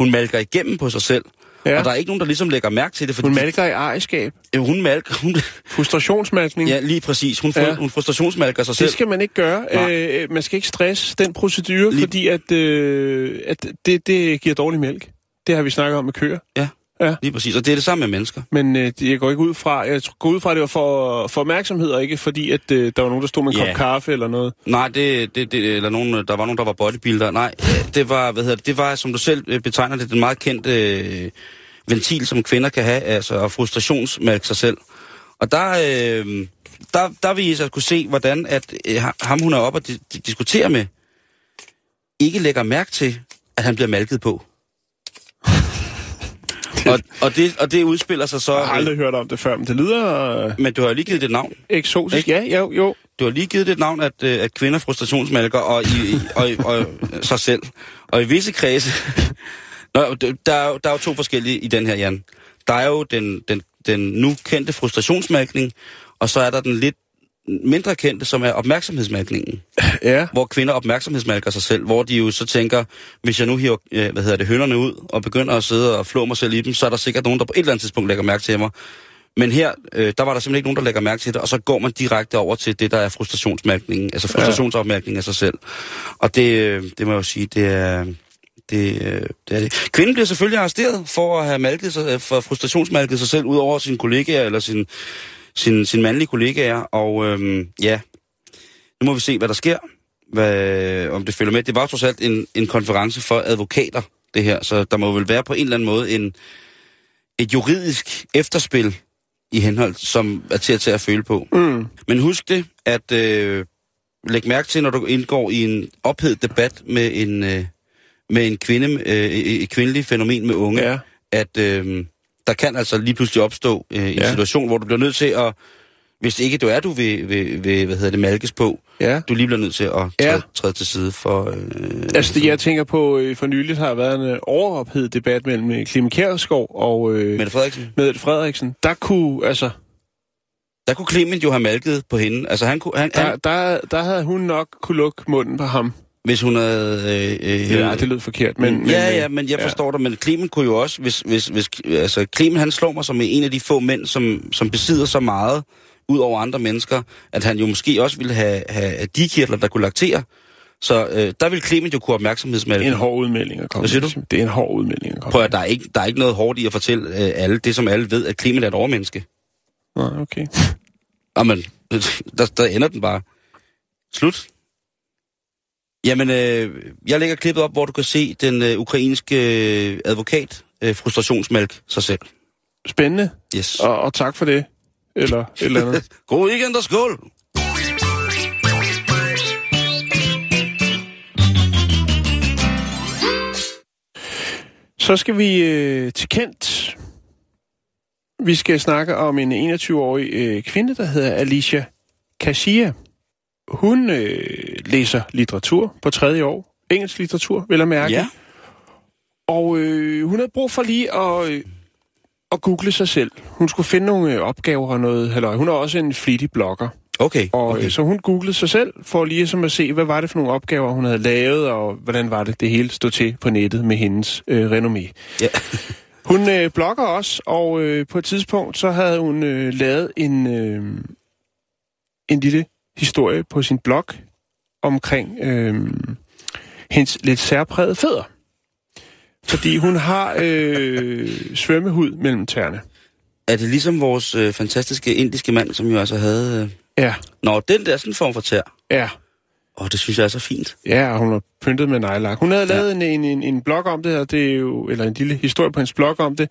hun malker igennem på sig selv. Ja. Ja. Og der er ikke nogen, der ligesom lægger mærke til det, fordi Hun malker i ejerskab. de, hun malker, hun, Frustrationsmalkning. Ja, lige præcis. Hun, Ja. ja. hun frustrationsmalker sig selv. Det skal man ikke gøre. Nej. Øh, man skal ikke stresse den procedure, Lige- fordi at, øh, at det, det giver dårlig mælk. Det har vi snakket om med køer. Lige præcis. Og det er det samme med mennesker. Men øh, det- jeg går ikke ud fra, jeg går ud fra, at det var for, for opmærksomhed, og ikke fordi, at øh, der var nogen, der stod med en Ja. kop kaffe eller noget. Nej, det, det, det eller nogen, der var nogen, der var bodybuilder. Nej, det var, hvad hedder det, det var, som du selv øh, betegner det, den meget kendte øh, ventil, som kvinder kan have, altså at frustrationsmærke sig selv. Og der, øh, der, der vil I så kunne se, hvordan at øh, ham, hun er oppe og di- di- diskutere med, ikke lægger mærke til, at han bliver malket på. og, og, det, og det udspiller sig så... Jeg har aldrig hørt om det før, men det lyder øh, Men du har jo lige givet det et navn. eksotisk. Ikke? Ja, jo, jo. Du har lige givet det et navn, at, øh, at kvinder frustrationsmalker og, i, og, og, og sig selv. Og i visse kredse... Nå, der, er jo, der er jo to forskellige i den her, Jan. Der er jo den, den, den nu kendte frustrationsmalkning, og så er der den lidt mindre kendte, som er opmærksomhedsmalkningen. Ja. Hvor kvinder opmærksomhedsmalker sig selv, hvor de jo så tænker, hvis jeg nu hiver, øh, hvad hedder det, hønderne ud, og begynder at sidde og flå mig selv i dem, så er der sikkert nogen, der på et eller andet tidspunkt lægger mærke til mig. Men her, øh, der var der simpelthen ikke nogen, der lægger mærke til det, og så går man direkte over til det, der er frustrationsmærkningen, altså frustrationsopmærkningen af sig selv. Og det, øh, det må jeg jo sige, det er, det, øh, det er det. Kvinden bliver selvfølgelig arresteret for at have malket sig, for frustrationsmalket sig selv ud over sine kollegaer eller sin, sin, sin mandlige kollegaer, og øhm, ja, nu må vi se, hvad der sker, hvad, om det følger med. Det var trods alt en, en konference for advokater, det her, så der må vel være på en eller anden måde en, et juridisk efterspil i henhold, som er til at tage at føle på. Mm. Men husk det, at øh, læg mærke til, når du indgår i en ophedet debat med en, øh, med en kvinde, øh, et kvindeligt fænomen med unge, Ja. at øh, der kan altså lige pludselig opstå øh, en Ja. situation, hvor du bliver nødt til at, hvis ikke du er, du vil, vil, vil hvad hedder det, malkes på, Ja. du lige bliver nødt til at træde, Ja. træde til side for... Øh, Altså, det, jeg tænker på, øh, for nyligt har der været en øh, overophedet debat mellem øh, Clemen Kjærsgaard og øh, Mette Frederiksen. Mette Frederiksen. Der kunne, altså, Der kunne Clement jo have malket på hende. Altså han kunne, han, der, han, der, der havde hun nok kunne lukke munden på ham. Hvis hun havde... Øh, øh, Ja, det lød forkert, men... men ja, øh, ja, men jeg forstår dig, men Clement kunne jo også, hvis, hvis, hvis altså Clement han slår mig som en af de få mænd, som, som besidder så meget ud over andre mennesker, at han jo måske også ville have, have de kirtler, der kunne laktere. Så øh, der vil Clement jo kunne opmærksomhedsmælke. En hård udmelding at komme Hvad siger du? Det er en hård udmelding at komme Prøv at der er, ikke, der er ikke noget hårdt i at fortælle øh, alle det, som alle ved, at Clement er et overmenneske. Nå, okay. Jamen, der, der ender den bare. Slut. Jamen, øh, jeg lægger klippet op, hvor du kan se den øh, ukrainske øh, advokat øh, frustrationsmælk sig selv. Spændende, Yes. og, og tak for det. Eller et eller andet. God weekend og skål! Så skal vi øh, til Kent. Vi skal snakke om en 21-årig øh, kvinde, der hedder Alicia Kashia. Hun øh, læser litteratur på tredje år. Engelsk litteratur, vil jeg mærke. Ja. Og øh, hun havde brug for lige at, øh, at google sig selv. Hun skulle finde nogle øh, opgaver og noget. Halløj. Hun er også en flittig blogger. Okay. Og okay. okay. så hun googlede sig selv for lige som at se, hvad var det for nogle opgaver, hun havde lavet, og hvordan var det, det hele stod til på nettet med hendes øh, renommé. Ja. Hun øh, blogger også, og øh, på et tidspunkt så havde hun øh, lavet en, øh, en lille historie på sin blog omkring øh, hendes lidt særprægede fødder. Fordi hun har øh, svømmehud mellem tæerne. Er det ligesom vores øh, fantastiske indiske mand, som jo altså havde... Øh... Ja, Nå, den der er sådan en form for tær. ja. Åh, det synes jeg er så fint. Ja, og hun har pyntet med nejlak. Hun havde lavet en, en, en, en blog om det, og det er jo, eller en lille historie på hendes blog om det.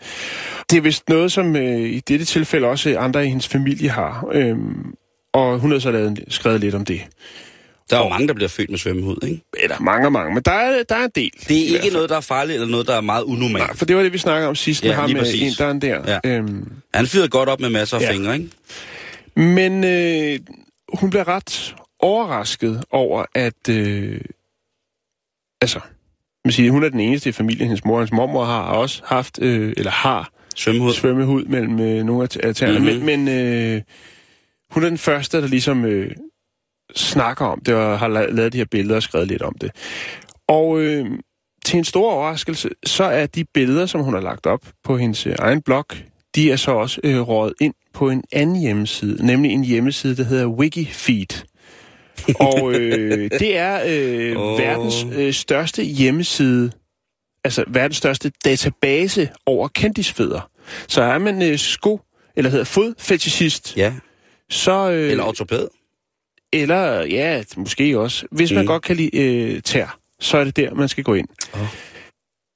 Det er vist noget, som øh, i dette tilfælde også andre i hendes familie har. Øhm, og hun har så lavet, en- skrevet lidt om det. Der er jo mange, der bliver født med svømmehud, ikke? Eller mange og mange, men der er, der er en del. Det er ikke noget, der er farligt, eller noget, der er meget unormalt. Nej, for det var det, vi snakkede om sidst Ja, med ham med præcis. inderen der. Ja. Øhm, Han fyrede godt op med masser af Ja. fingre, ikke? Men øh, hun bliver ret overrasket over, at... Øh, altså, man siger, hun er den eneste i familien. Hendes mor og hendes mormor har også haft, øh, eller har, Svømmehud. svømmehud mellem øh, nogle af tæerne. Mhm. Mm-hmm. Men, men øh, hun er den første, der ligesom øh, snakker om det, og har la- lavet de her billeder og skrevet lidt om det. Og øh, til en stor overraskelse, så er de billeder, som hun har lagt op på hendes øh, egen blog, de er så også øh, røget ind på en anden hjemmeside, nemlig en hjemmeside, der hedder Wikifeed. og øh, det er øh, oh. verdens øh, største hjemmeside, altså verdens største database over kendisfødder. Så er man øh, sko, eller hedder fodfetishist, Ja, så... Øh, eller ortopæd. eller, ja, måske også. Hvis man Mm. godt kan lide øh, tær, så er det der, man skal gå ind. Åh.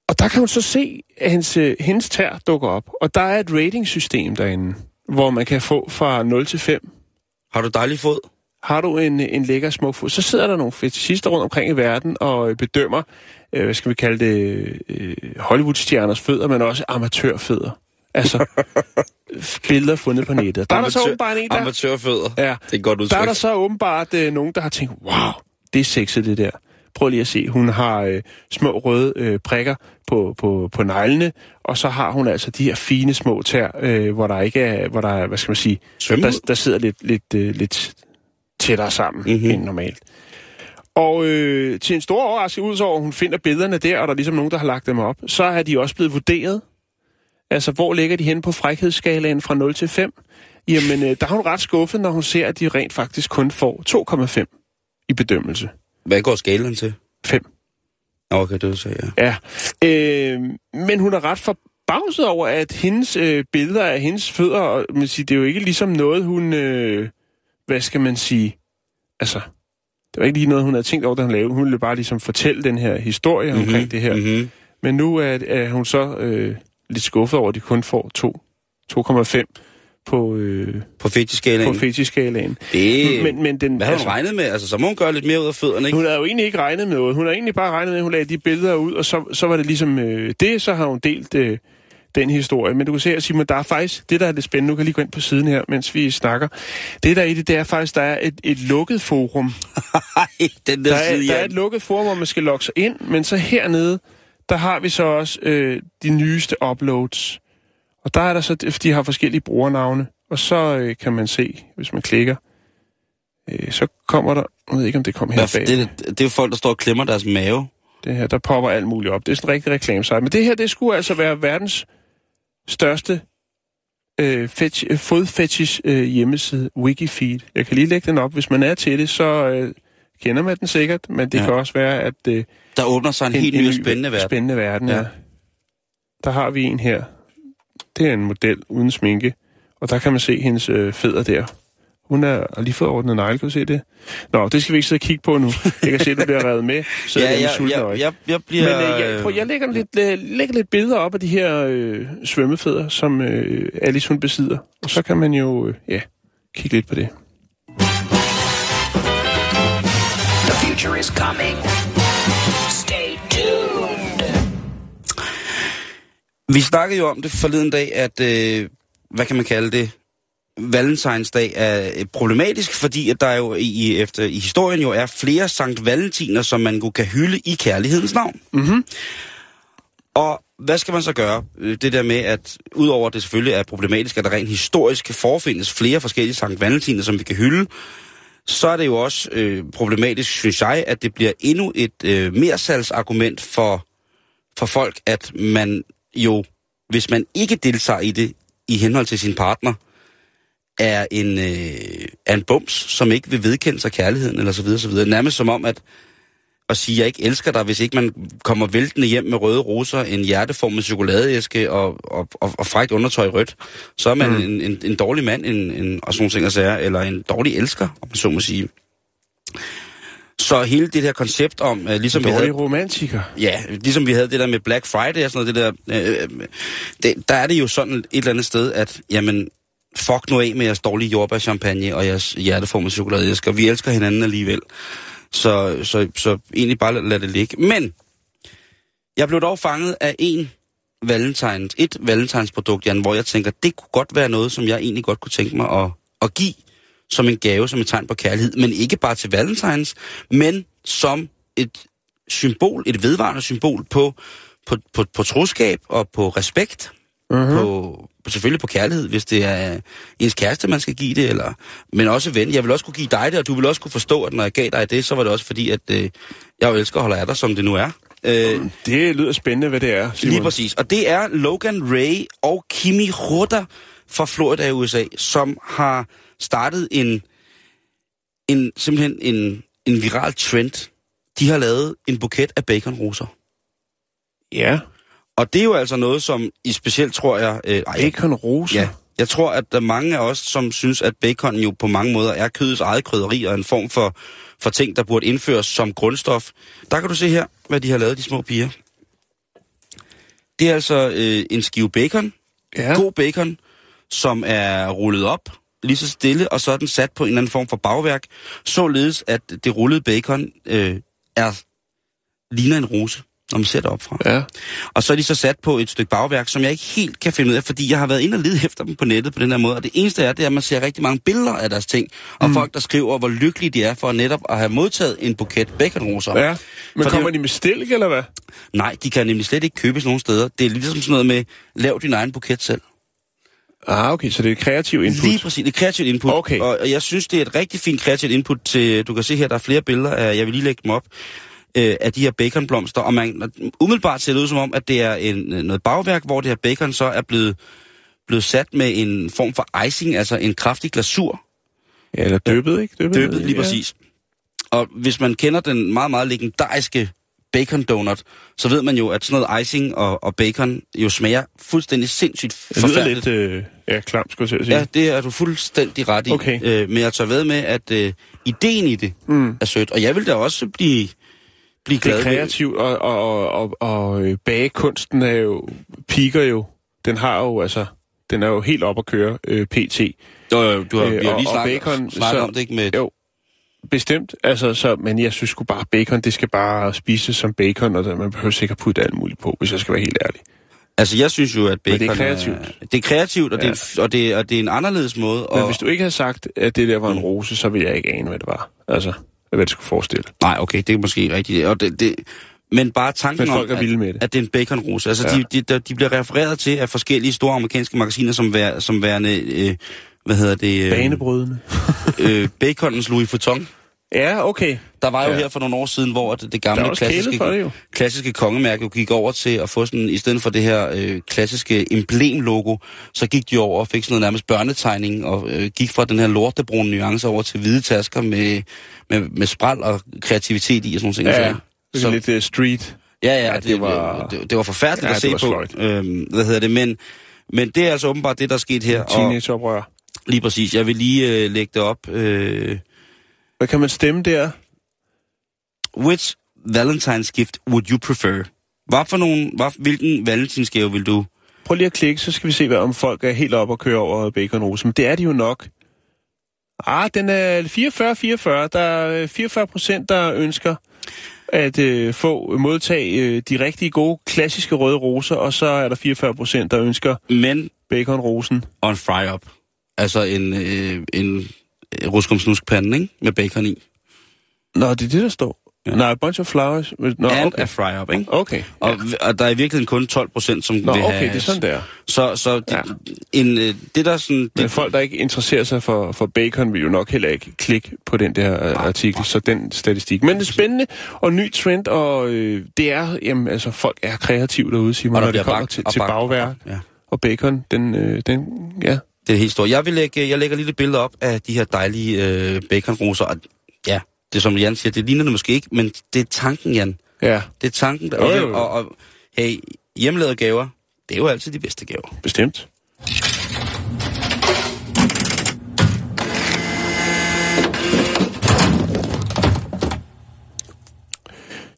Og der kan hun så se, at hendes, øh, hendes tær dukker op. Og der er et ratingsystem derinde, hvor man kan få fra 0 til 5. Har du dejlig fod? Har du en, en lækker smuk fod, så sidder der nogle fetishister rundt omkring i verden og øh, bedømmer, øh, hvad skal vi kalde det, øh, Hollywood-stjerners fødder, men også amatørfødder. Altså, billeder fundet på nettet. Der er der så åbenbart en, der... Amatørfødder. Ja, Det er godt der udtryk. er der så åbenbart øh, nogen, der har tænkt, wow, det er sexet det der. Prøv lige at se, hun har øh, små røde øh, prikker på, på, på neglene, og så har hun altså de her fine små tær, øh, hvor der ikke er, hvor der er, hvad skal man sige, der, der sidder lidt, lidt, øh, lidt tættere sammen Mhm. mm-hmm. end normalt. Og øh, til en stor overraskelse, udover at hun finder billederne der, og der er ligesom nogen, der har lagt dem op, så er de også blevet vurderet. Altså, hvor ligger de henne på frækhedsskalaen fra 0 til 5? Jamen, øh, der er hun ret skuffet, når hun ser, at de rent faktisk kun får 2,5 i bedømmelse. Hvad går skalaen til? 5. Nå, Okay, det sige, ja. Ja. Øh, men hun er ret forbavset over, at hendes øh, billeder af hendes fødder, og, man siger, det er jo ikke ligesom noget, hun... Øh, hvad skal man sige? Altså, det var ikke lige noget, hun havde tænkt over, da hun lavede. Hun ville bare ligesom fortælle den her historie mm-hmm. omkring det her. Mm-hmm. Men nu er, er hun så øh, lidt skuffet over, at de kun får 2 2,5 på, øh, På fetiskalaen. på fetiskalaen. Det... Men, men den, Hvad har hun regnet med? Altså, så må hun gøre lidt mere ud af fødderne, ikke? Hun havde jo egentlig ikke regnet med noget. Hun har egentlig bare regnet med, at hun lagde de billeder ud, og så, så var det ligesom øh, det, så har hun delt øh, den historie. Men du kan se her, Simon, der er faktisk, det der er det spændende, du kan lige gå ind på siden her, mens vi snakker. Det der er i det, det er faktisk, der er et, et lukket forum. Den der, Der er, side, der er et lukket forum, hvor man skal logge sig ind, men så hernede, der har vi så også øh, de nyeste uploads. Og der er der så, de har forskellige brugernavne, og så øh, kan man se, hvis man klikker, øh, så kommer der, jeg ved ikke om det kommer her bag. det, er- det er jo folk, der står og klemmer deres mave. Det her, der popper alt muligt op. Det er sådan en rigtig reklamesite. Men det her, det skulle altså være verdens største øh, fetch, fodfetish øh, hjemmeside, Wikifeed. Jeg kan lige lægge den op. Hvis man er til det, så øh, kender man den sikkert, men det Ja. kan også være, at øh, Der åbner sig en, helt ny spændende verden. spændende verden ja. Ja. Der har vi en her. Det er en model uden sminke, og der kan man se hendes øh, fødder der. Hun er, lige fået ordnet negle, kan du se det? Nå, det skal vi ikke sidde og kigge på nu. Jeg kan se, at du bliver revet med. Så Ja, jeg, jeg, jeg, jeg, jeg, bliver... men øh, jeg, prøv, jeg lægger lidt, øh, lægger lidt billeder op af de her øh, svømmefødder, som øh, Alice hun besidder. Og så kan man jo øh, ja, kigge lidt på det. Future is coming. Stay tuned. Vi snakkede jo om det forleden dag, at, øh, hvad kan man kalde det, Valentinsdag er øh, problematisk, fordi at der jo i, efter, i historien jo er flere Sankt Valentiner, som man kan hylde i kærlighedens navn. Mm-hmm. Og hvad skal man så gøre? Øh, Det der med, at udover at det selvfølgelig er problematisk, at der rent historisk kan forfindes flere forskellige Sankt Valentiner, som vi kan hylde, så er det jo også øh, problematisk, synes jeg, at det bliver endnu et øh, mersalgsargument for, for folk, at man jo, hvis man ikke deltager i det i henhold til sin partner, er en, øh, er en bums, som ikke vil vedkende sig kærligheden, eller så videre, så videre. Nærmest som om, at at sige, jeg ikke elsker dig, hvis ikke man kommer væltende hjem med røde roser, en hjerteformet chokoladeæske og, og, og, og frækt undertøj rødt, så er man mm. en, en, en dårlig mand, en, en, og sådan ting at sige, eller en dårlig elsker, om man så må sige. Så hele det her koncept om, uh, ligesom vi Dårlig havde... romantiker. Ja, ligesom vi havde det der med Black Friday og sådan noget, det der, øh, det, der er det jo sådan et eller andet sted, at jamen, fuck nu af med jeres dårlige jordbærchampagne og jeres hjerteformede chokoladeæsker. Vi elsker hinanden alligevel. Så, så, så egentlig bare lad, det ligge. Men jeg blev dog fanget af en valentines, et valentinsprodukt, Jan, hvor jeg tænker, det kunne godt være noget, som jeg egentlig godt kunne tænke mig at, at give som en gave, som et tegn på kærlighed. Men ikke bare til valentines, men som et symbol, et vedvarende symbol på, på, på, på troskab og på respekt. På, selvfølgelig på kærlighed, hvis det er ens kæreste, man skal give det, eller, men også ven. Jeg vil også kunne give dig det, og du vil også kunne forstå, at når jeg gav dig det, så var det også fordi, at øh, jeg jo elsker og holder af dig, som det nu er. Øh, Det lyder spændende, hvad det er, Simon. Lige præcis. Og det er Logan Ray og Kimi Rutter fra Florida i USA, som har startet en, en simpelthen en, en viral trend. De har lavet en buket af baconroser. Ja, Og det er jo altså noget, som i specielt tror jeg... Øh, ej, bacon roser. Ja, jeg tror, at der er mange af os, som synes, at bacon jo på mange måder er kødets eget krydderi og en form for, for ting, der burde indføres som grundstof. Der kan du se her, hvad de har lavet, de små piger. Det er altså øh, en skive bacon, ja. god bacon, som er rullet op lige så stille, og så er den sat på en eller anden form for bagværk, således at det rullede bacon øh, er ligner en rose, når man ser det op fra. Ja. Og så er de så sat på et stykke bagværk, som jeg ikke helt kan finde ud af, fordi jeg har været inde og lede efter dem på nettet på den her måde. Og det eneste er, det er, at man ser rigtig mange billeder af deres ting. Og mm. folk, der skriver, hvor lykkelige de er for netop at have modtaget en buket baconroser. ja. Men For kommer det- de med stilk, eller hvad? Nej, de kan nemlig slet ikke købes nogen steder. Det er ligesom sådan noget med, lav din egen buket selv. Ah, okay, så det er et kreativt input. Lige præcis, et kreativt input. Okay. Og og jeg synes, det er et rigtig fint kreativt input til, du kan se her, der er flere billeder af, jeg vil lige lægge dem op, øh, af de her baconblomster. Og man, umiddelbart ser det ud som om, at det er en, noget bagværk, hvor det her bacon så er blevet, blevet sat med en form for icing, altså en kraftig glasur, Ja, eller døbet, ikke? Døbet, døbet lige ja. præcis. Og hvis man kender den meget, meget legendariske bacon donut, så ved man jo, at sådan noget icing og, og bacon jo smager fuldstændig sindssygt Det lyder forfærdeligt. lidt øh, ja, klam, skulle jeg sige. Ja, det er du fuldstændig ret i. Okay. Øh, men jeg tager ved med, at øh, ideen i det Mm. er sødt. Og jeg vil da også blive, blive Det glad er kreativt, og, og, og, og, øh, bagekunsten er jo, piker jo, den har jo, altså, den er jo helt op at køre, øh, pt. Jo, jo, du har, Øh, vi har lige og snakket, bacon, snakket så- om det, ikke? Med, Jo, bestemt, altså, så, men jeg synes sgu bare, bacon, det skal bare spises som bacon, og det- man behøver sikkert putte alt muligt på, hvis jeg skal være helt ærlig. Altså, jeg synes jo, at bacon det er kreativt. Er, det er kreativt, og, Ja. det, er, og, det, og det er en anderledes måde. Men Og, hvis du ikke havde sagt, at det der var en Mm. rose, så ville jeg ikke ane, hvad det var. Altså, hvad det skulle forestille. Nej, okay, det er måske rigtigt. Og det, det, men bare tanken Men folk om, er vilde med at, det. at det er en baconrose. Altså, ja. de, de, de bliver refereret til af forskellige store amerikanske magasiner som, vær, som værende, øh, hvad hedder det? Øh, Banebrydende. øh, baconens Louis Vuitton. Ja, okay. Der var jo Ja. her for nogle år siden, hvor det, gamle klassiske, det jo. klassiske kongemærke jo gik over til at få sådan, i stedet for det her øh, klassiske emblemlogo, så gik de over og fik sådan noget nærmest børnetegning, og øh, gik fra den her lortebrune nuance over til hvide tasker med, med, med spral og kreativitet i og sådan nogle ting. Ja, Så- lidt uh, street. ja, ja, ja, det, det var- det, det var forfærdeligt Ja, at se på. sløjt. Øhm, hvad hedder det, men, men det er altså åbenbart det, der er sket her. Teenageoprør. lige præcis, jeg vil lige øh, lægge det op. Øh, Hvad kan man stemme der? Which Valentine's gift would you prefer? Hvad for nogen, hvad, hvilken valentinsgave vil du? Prøv lige at klikke, så skal vi se, hvad om folk er helt op og køre over baconrose. Men det er de jo nok. Ah, den er 44-44. Der er 44 procent, der ønsker at øh, få modtage øh, de rigtig gode, klassiske røde roser, og så er der 44 procent, der ønsker Men baconrosen. on fry up. Altså en, øh, en ruskomsnuskpande, ikke? Med bacon i. Nå, det er det, der står. Ja. Nej, a bunch of flowers. Nå, And okay. a fry up, ikke? Okay. Og, ja. og der er i virkeligheden kun 12 procent, som Nå, vil okay, have... det er sådan der. Så, så det, Ja. en, øh, det der sådan... Men Det, folk, der ikke interesserer sig for, for bacon, vil jo nok heller ikke klikke på den der uh, artikel, så den statistik. Men det er spændende og ny trend, og øh, det er, jamen, altså, folk er kreative derude, Og der når det kommer bagt til, til bagværk ja, og bacon. Den, øh, den, ja, det er helt stort. Jeg, vil lægge, jeg lægger lige et billede op af de her dejlige øh, baconroser. Og, ja, det som Jan siger, det ligner det måske ikke, men det er tanken, Jan. ja, Det er tanken. Der, jo. Og, og, hey, hjemmelavede gaver, det er jo altid de bedste gaver. bestemt.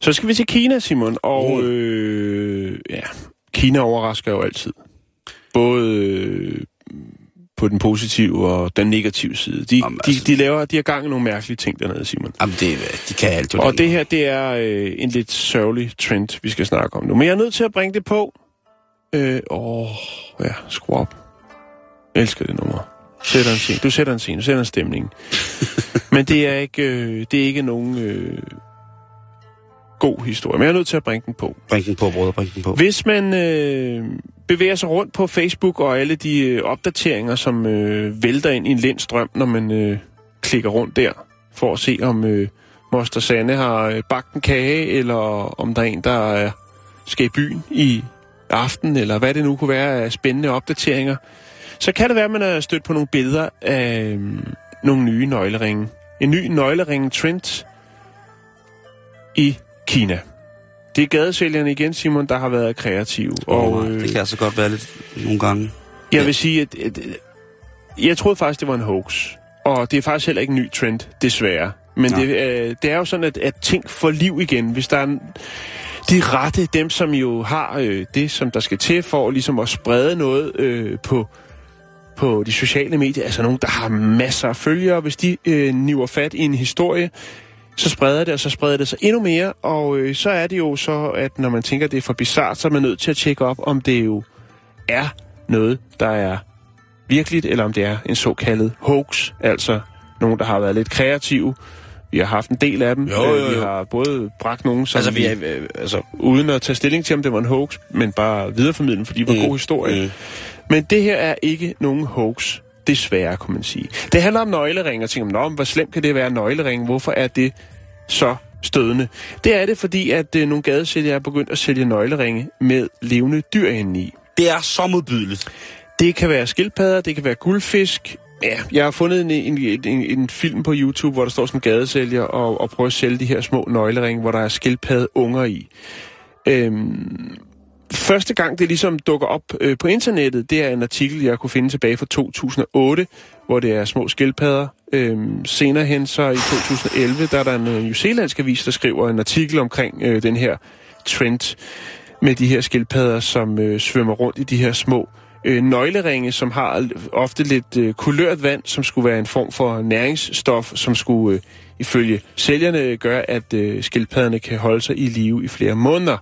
Så skal vi til Kina, Simon, og øh, ja, Kina overrasker jo altid. Både øh, på den positive og den negative side. De, Jamen, de, altså- de laver, de har gang i nogle mærkelige ting dernede, Simon. Jamen, det, de kan alt. Og det her, det er øh, en lidt sørgelig trend, vi skal snakke om nu. Men jeg er nødt til at bringe det på. Øh, åh, ja, skru op. Jeg elsker det nummer. Sætter en scene. Du sætter en scene, du sætter en stemning. Men det er ikke, øh, det er ikke nogen øh, god historie. Men jeg er nødt til at bringe den på. Bring den på, brødre, bring den på. Hvis man øh, bevæger sig rundt på Facebook og alle de øh, opdateringer, som øh, vælter ind i en lindstrøm, når man øh, klikker rundt der, for at se om øh, Moster Sande har øh, bagt en kage, eller om der er en, der øh, skal i byen i aften, eller hvad det nu kunne være af spændende opdateringer, så kan det være, at man er stødt på nogle billeder af øh, nogle nye nøgleringe. En ny nøgleringe-trend i Kina. Det er gadesælgerne igen, Simon, der har været kreative. Og, Og det øh, kan altså godt være lidt nogle gange. jeg vil sige, at, at, jeg troede faktisk, det var en hoax. Og det er faktisk heller ikke en ny trend, desværre. Men det, øh, det er jo sådan, at, at ting får liv igen. Hvis der er en- de rette, dem som jo har øh, det, som der skal til for ligesom at sprede noget øh, på, på de sociale medier, altså nogen, der har masser af følgere, hvis de øh, niver fat i en historie, så spreder det, og så spreder det sig endnu mere, og øh, så er det jo så, at når man tænker, at det er for bizart, så er man nødt til at tjekke op, om det jo er noget, der er virkeligt, eller om det er en såkaldet hoax, altså nogen, der har været lidt kreative. Vi har haft en del af dem. Jo, jo, Øh, Vi jo. har både bragt nogen, som Altså, vi er, vi, øh, altså, uden at tage stilling til, om det var en hoax, men bare videreformidle fordi det var en Mm, god historie. mm. Men det her er ikke nogen hoax. Desværre, kan man sige. Det handler om nøglering, og tænker, Nå, men hvor slemt kan det være nøglering? Hvorfor er det så stødende? Det er det, fordi at øh, nogle gadesælgere er begyndt at sælge nøgleringe med levende dyr indeni. det er så modbydeligt. Det kan være skildpadder, det kan være guldfisk. Ja, jeg har fundet en, en, en, en film på YouTube, hvor der står sådan en gadesælger og, og prøver at sælge de her små nøgleringe, hvor der er skildpadde unger i. Øhm, første gang det ligesom dukker op øh, på internettet, det er en artikel, jeg kunne finde tilbage fra 2008, hvor det er små skildpadder. Øhm, senere hen så i 2011, der er der en øh, New Zealandsk avis, der skriver en artikel omkring øh, den her trend med de her skildpadder, som øh, svømmer rundt i de her små øh, nøgleringe, som har ofte lidt øh, kulørt vand, som skulle være en form for næringsstof, som skulle øh, ifølge sælgerne gøre, at øh, skildpadderne kan holde sig i live i flere måneder.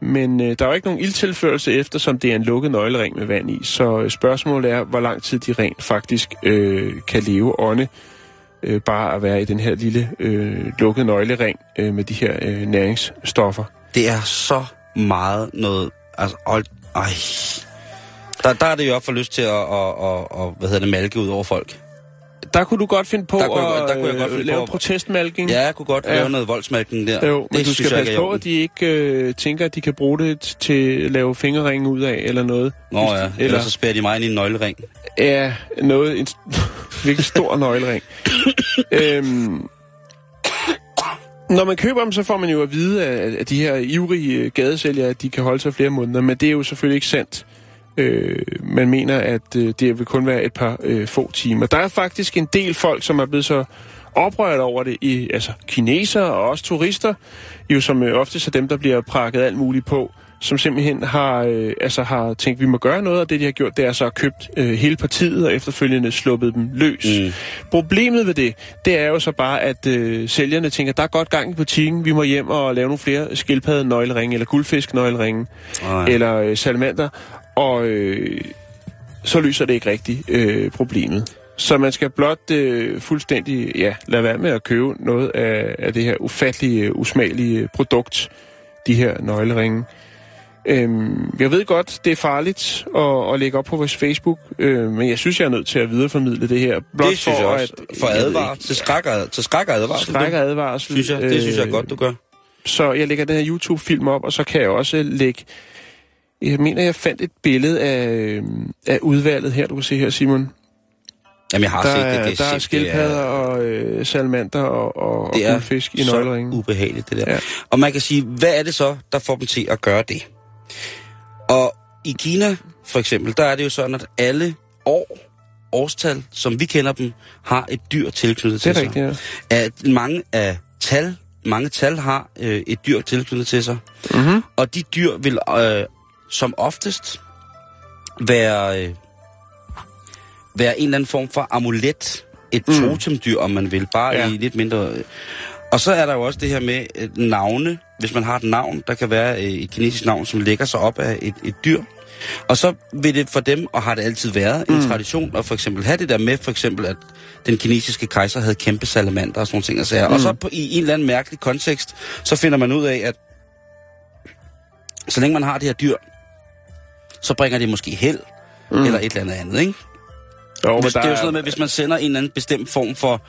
Men øh, der er jo ikke nogen ildtilførelse, eftersom det er en lukket nøglering med vand i. Så øh, spørgsmålet er, hvor lang tid de rent faktisk øh, kan leve ånde. Øh, bare at være i den her lille øh, lukkede nøglering øh, med de her øh, næringsstoffer. Det er så meget noget... Altså, hold, ej. Der, der er det jo op for lyst til at, at, at, at, hvad hedder det, malke ud over folk. Der kunne du godt finde på Der kunne jeg at godt- der kunne jeg godt øh, finde lave på at- protestmalking. Ja, jeg kunne godt Ja. lave noget voldsmalkning der. Jo, men det du skal jeg passe på, at de ikke øh, tænker, at de kan bruge det til at lave fingerringe ud af, eller noget. Nå ja, eller eller så spærer de mig ind i en nøglering. Ja, noget, en virkelig stor nøglering. øhm, når man køber dem, så får man jo at vide af, af de her ivrige øh, gadesælgere, at de kan holde sig flere måneder, men det er jo selvfølgelig ikke sandt. Øh, man mener, at øh, det vil kun være et par øh, få timer. Der er faktisk en del folk, som er blevet så oprørt over det, i, altså kinesere og også turister, jo som øh, ofte er dem, der bliver prakket alt muligt på, som simpelthen har, øh, altså har tænkt, at vi må gøre noget, og det de har gjort, det er så at købt øh, hele partiet og efterfølgende sluppet dem løs. Mm. Problemet ved det, det er jo så bare, at øh, sælgerne tænker, der er godt gang i butikken, vi må hjem og lave nogle flere skildpadde nøgleringe, eller guldfisk nøgleringe, Ej. eller øh, salamander, og øh, så løser det ikke rigtigt øh, problemet. Så man skal blot øh, fuldstændig ja, lade være med at købe noget af, af det her ufattelige, øh, usmagelige produkt, de her nøgleringe. Øhm, jeg ved godt, det er farligt at, at lægge op på vores Facebook, øh, men jeg synes, jeg er nødt til at videreformidle det her. Blot Det synes jeg også. For jeg ved advar, ikke, til skræk og, til skræk og advarsel. skræk og du. advarsel. Synes jeg, det synes jeg øh, godt, du gør. Så jeg lægger den her YouTube-film op, og så kan jeg også lægge... Jeg mener, jeg fandt et billede af, øh, af udvalget her, du kan se her, Simon. Jamen, jeg har Der set det. er, det der er sind- skildpadder det er, og øh, salamander og, og, og det er guldfisk i nøgleringen. ubehageligt, det der. Ja. Og man kan sige, hvad er det så, der får dem til at gøre det? Og i Kina, for eksempel, der er det jo sådan, at alle år, årstal, som vi kender dem, har et dyr tilknyttet Det er til rigtigt, ja. sig. At mange af tal, mange tal har øh, et dyr tilknyttet til sig. Mm-hmm. Og de dyr vil øh, som oftest være, øh, være en eller anden form for amulet. Et Mm. mm. totemdyr, om man vil. Bare Ja. i lidt mindre... Øh. Og så er der jo også det her med øh, navne. Hvis man har et navn, der kan være øh, et kinesisk navn, som lægger sig op af et, et dyr. Og så vil det for dem, og har det altid været, en Mm. tradition at for eksempel have det der med, for eksempel at den kinesiske kejser havde kæmpe salamander og sådan nogle ting. Og, sager. Mm. og så på, i en eller anden mærkelig kontekst, så finder man ud af, at så længe man har det her dyr, så bringer det måske held, mm. eller et eller andet andet, ikke? Jo, Hvis, det er jo sådan noget med, hvis man sender en eller anden bestemt form for,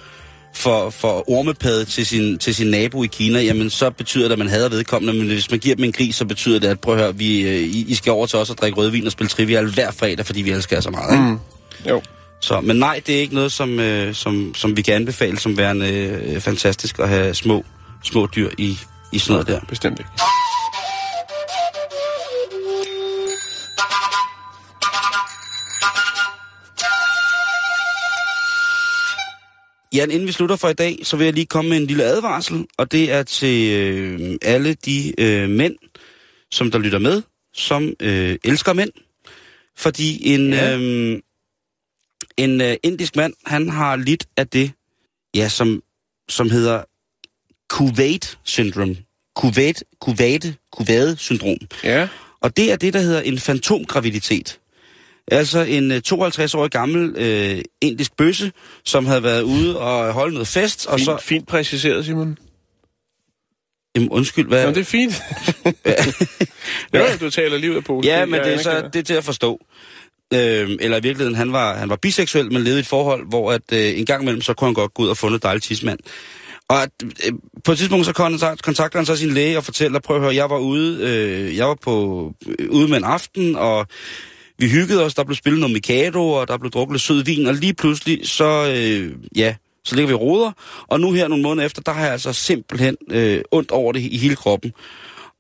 for, for ormepade til sin, til sin nabo i Kina, jamen så betyder det, at man hader vedkommende, men hvis man giver dem en gris, så betyder det, at prøv at høre, vi, øh, I, I skal over til os og drikke rødvin og spille trivial hver fredag, fordi vi elsker jer så meget, ikke? Mm. Jo. Så, men nej, det er ikke noget, som, øh, som, som vi kan anbefale som værende øh, fantastisk at have små, små dyr i, i sådan noget der. Bestemt ikke. Jan, inden vi slutter for i dag, så vil jeg lige komme med en lille advarsel, og det er til øh, alle de øh, mænd, som der lytter med, som øh, elsker mænd. Fordi en, Ja. øh, en øh, indisk mand, han har lidt af det, ja, som, som hedder Kuwait syndrom. Kuwait, Kuwait, Kuwait syndrom. Ja. Og det er det, der hedder en fantomgraviditet. Altså en øh, 52-årig gammel øh, indisk bøsse, som havde været ude og holde noget fest, og Fint, så... fint præciseret, Simon. Jamen, undskyld, hvad... Nå, det er fint. jo, du taler livet af posen. Ja, men det er, så, det er til at forstå. Øhm, eller i virkeligheden, han var, han var biseksuel, men levede i et forhold, hvor at, øh, en gang imellem, så kunne han godt gå ud og få en dejlig tidsmand. Og at, øh, på et tidspunkt, så kontakt- kontakter han så sin læge og fortæller, prøv at høre, jeg var ude, øh, jeg var på, øh, ude med en aften, og vi hyggede os, der blev spillet noget Mikado, og der blev drukket lidt sød vin, og lige pludselig, så, øh, ja, så ligger vi roder, og nu her nogle måneder efter, der har jeg altså simpelthen øh, ondt over det i hele kroppen.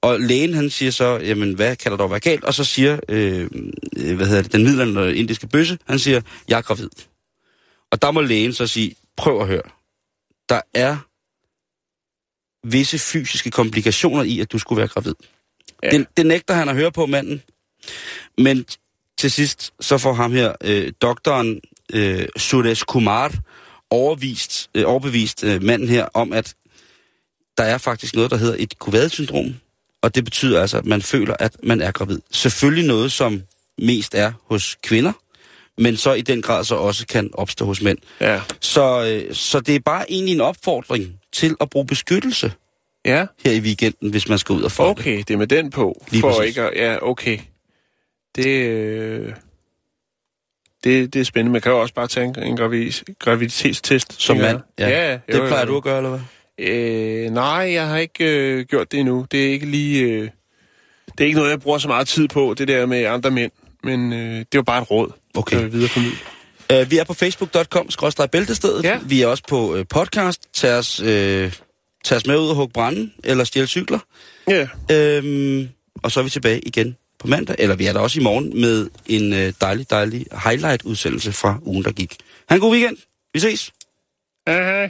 Og lægen, han siger så, jamen, hvad kan der dog være galt? Og så siger, øh, hvad hedder det, den midlerne indiske bøsse, han siger, jeg er gravid. Og der må lægen så sige, prøv at høre. Der er visse fysiske komplikationer i, at du skulle være gravid. Ja. Det, det nægter han at høre på, manden. Men til sidst, så får ham her, øh, doktoren øh, Suresh Kumar, overvist, øh, overbevist øh, manden her om, at der er faktisk noget, der hedder et kuvad-syndrom. Og det betyder altså, at man føler, at man er gravid. Selvfølgelig noget, som mest er hos kvinder, men så i den grad så også kan opstå hos mænd. Ja. Så, øh, så det er bare egentlig en opfordring til at bruge beskyttelse Ja, her i weekenden, hvis man skal ud og få det. okay, det er med den på. Lige for præcis. ikke at, Ja, okay. Det, øh, det, det er spændende. Man kan jo også bare tage en, en gravid, graviditetstest. Som mand, ja. ja jo, Det jo, plejer jo. du at gøre, eller hvad? Øh, nej, jeg har ikke øh, gjort det endnu. Det er ikke lige... Øh, det er ikke noget, jeg bruger så meget tid på, det der med andre mænd. Men øh, det var bare et råd, Okay. jeg vil videreformidle. Uh, vi er på facebook.com-bæltestedet. Ja. Vi er også på uh, podcast. Tag os, uh, tag os med ud og hugge branden, eller stjæle cykler. Ja. Øhm, og så er vi tilbage igen på mandag, eller vi er der også i morgen, med en øh, dejlig, dejlig highlight-udsendelse fra ugen, der gik. Ha' en god weekend. Vi ses. Hej,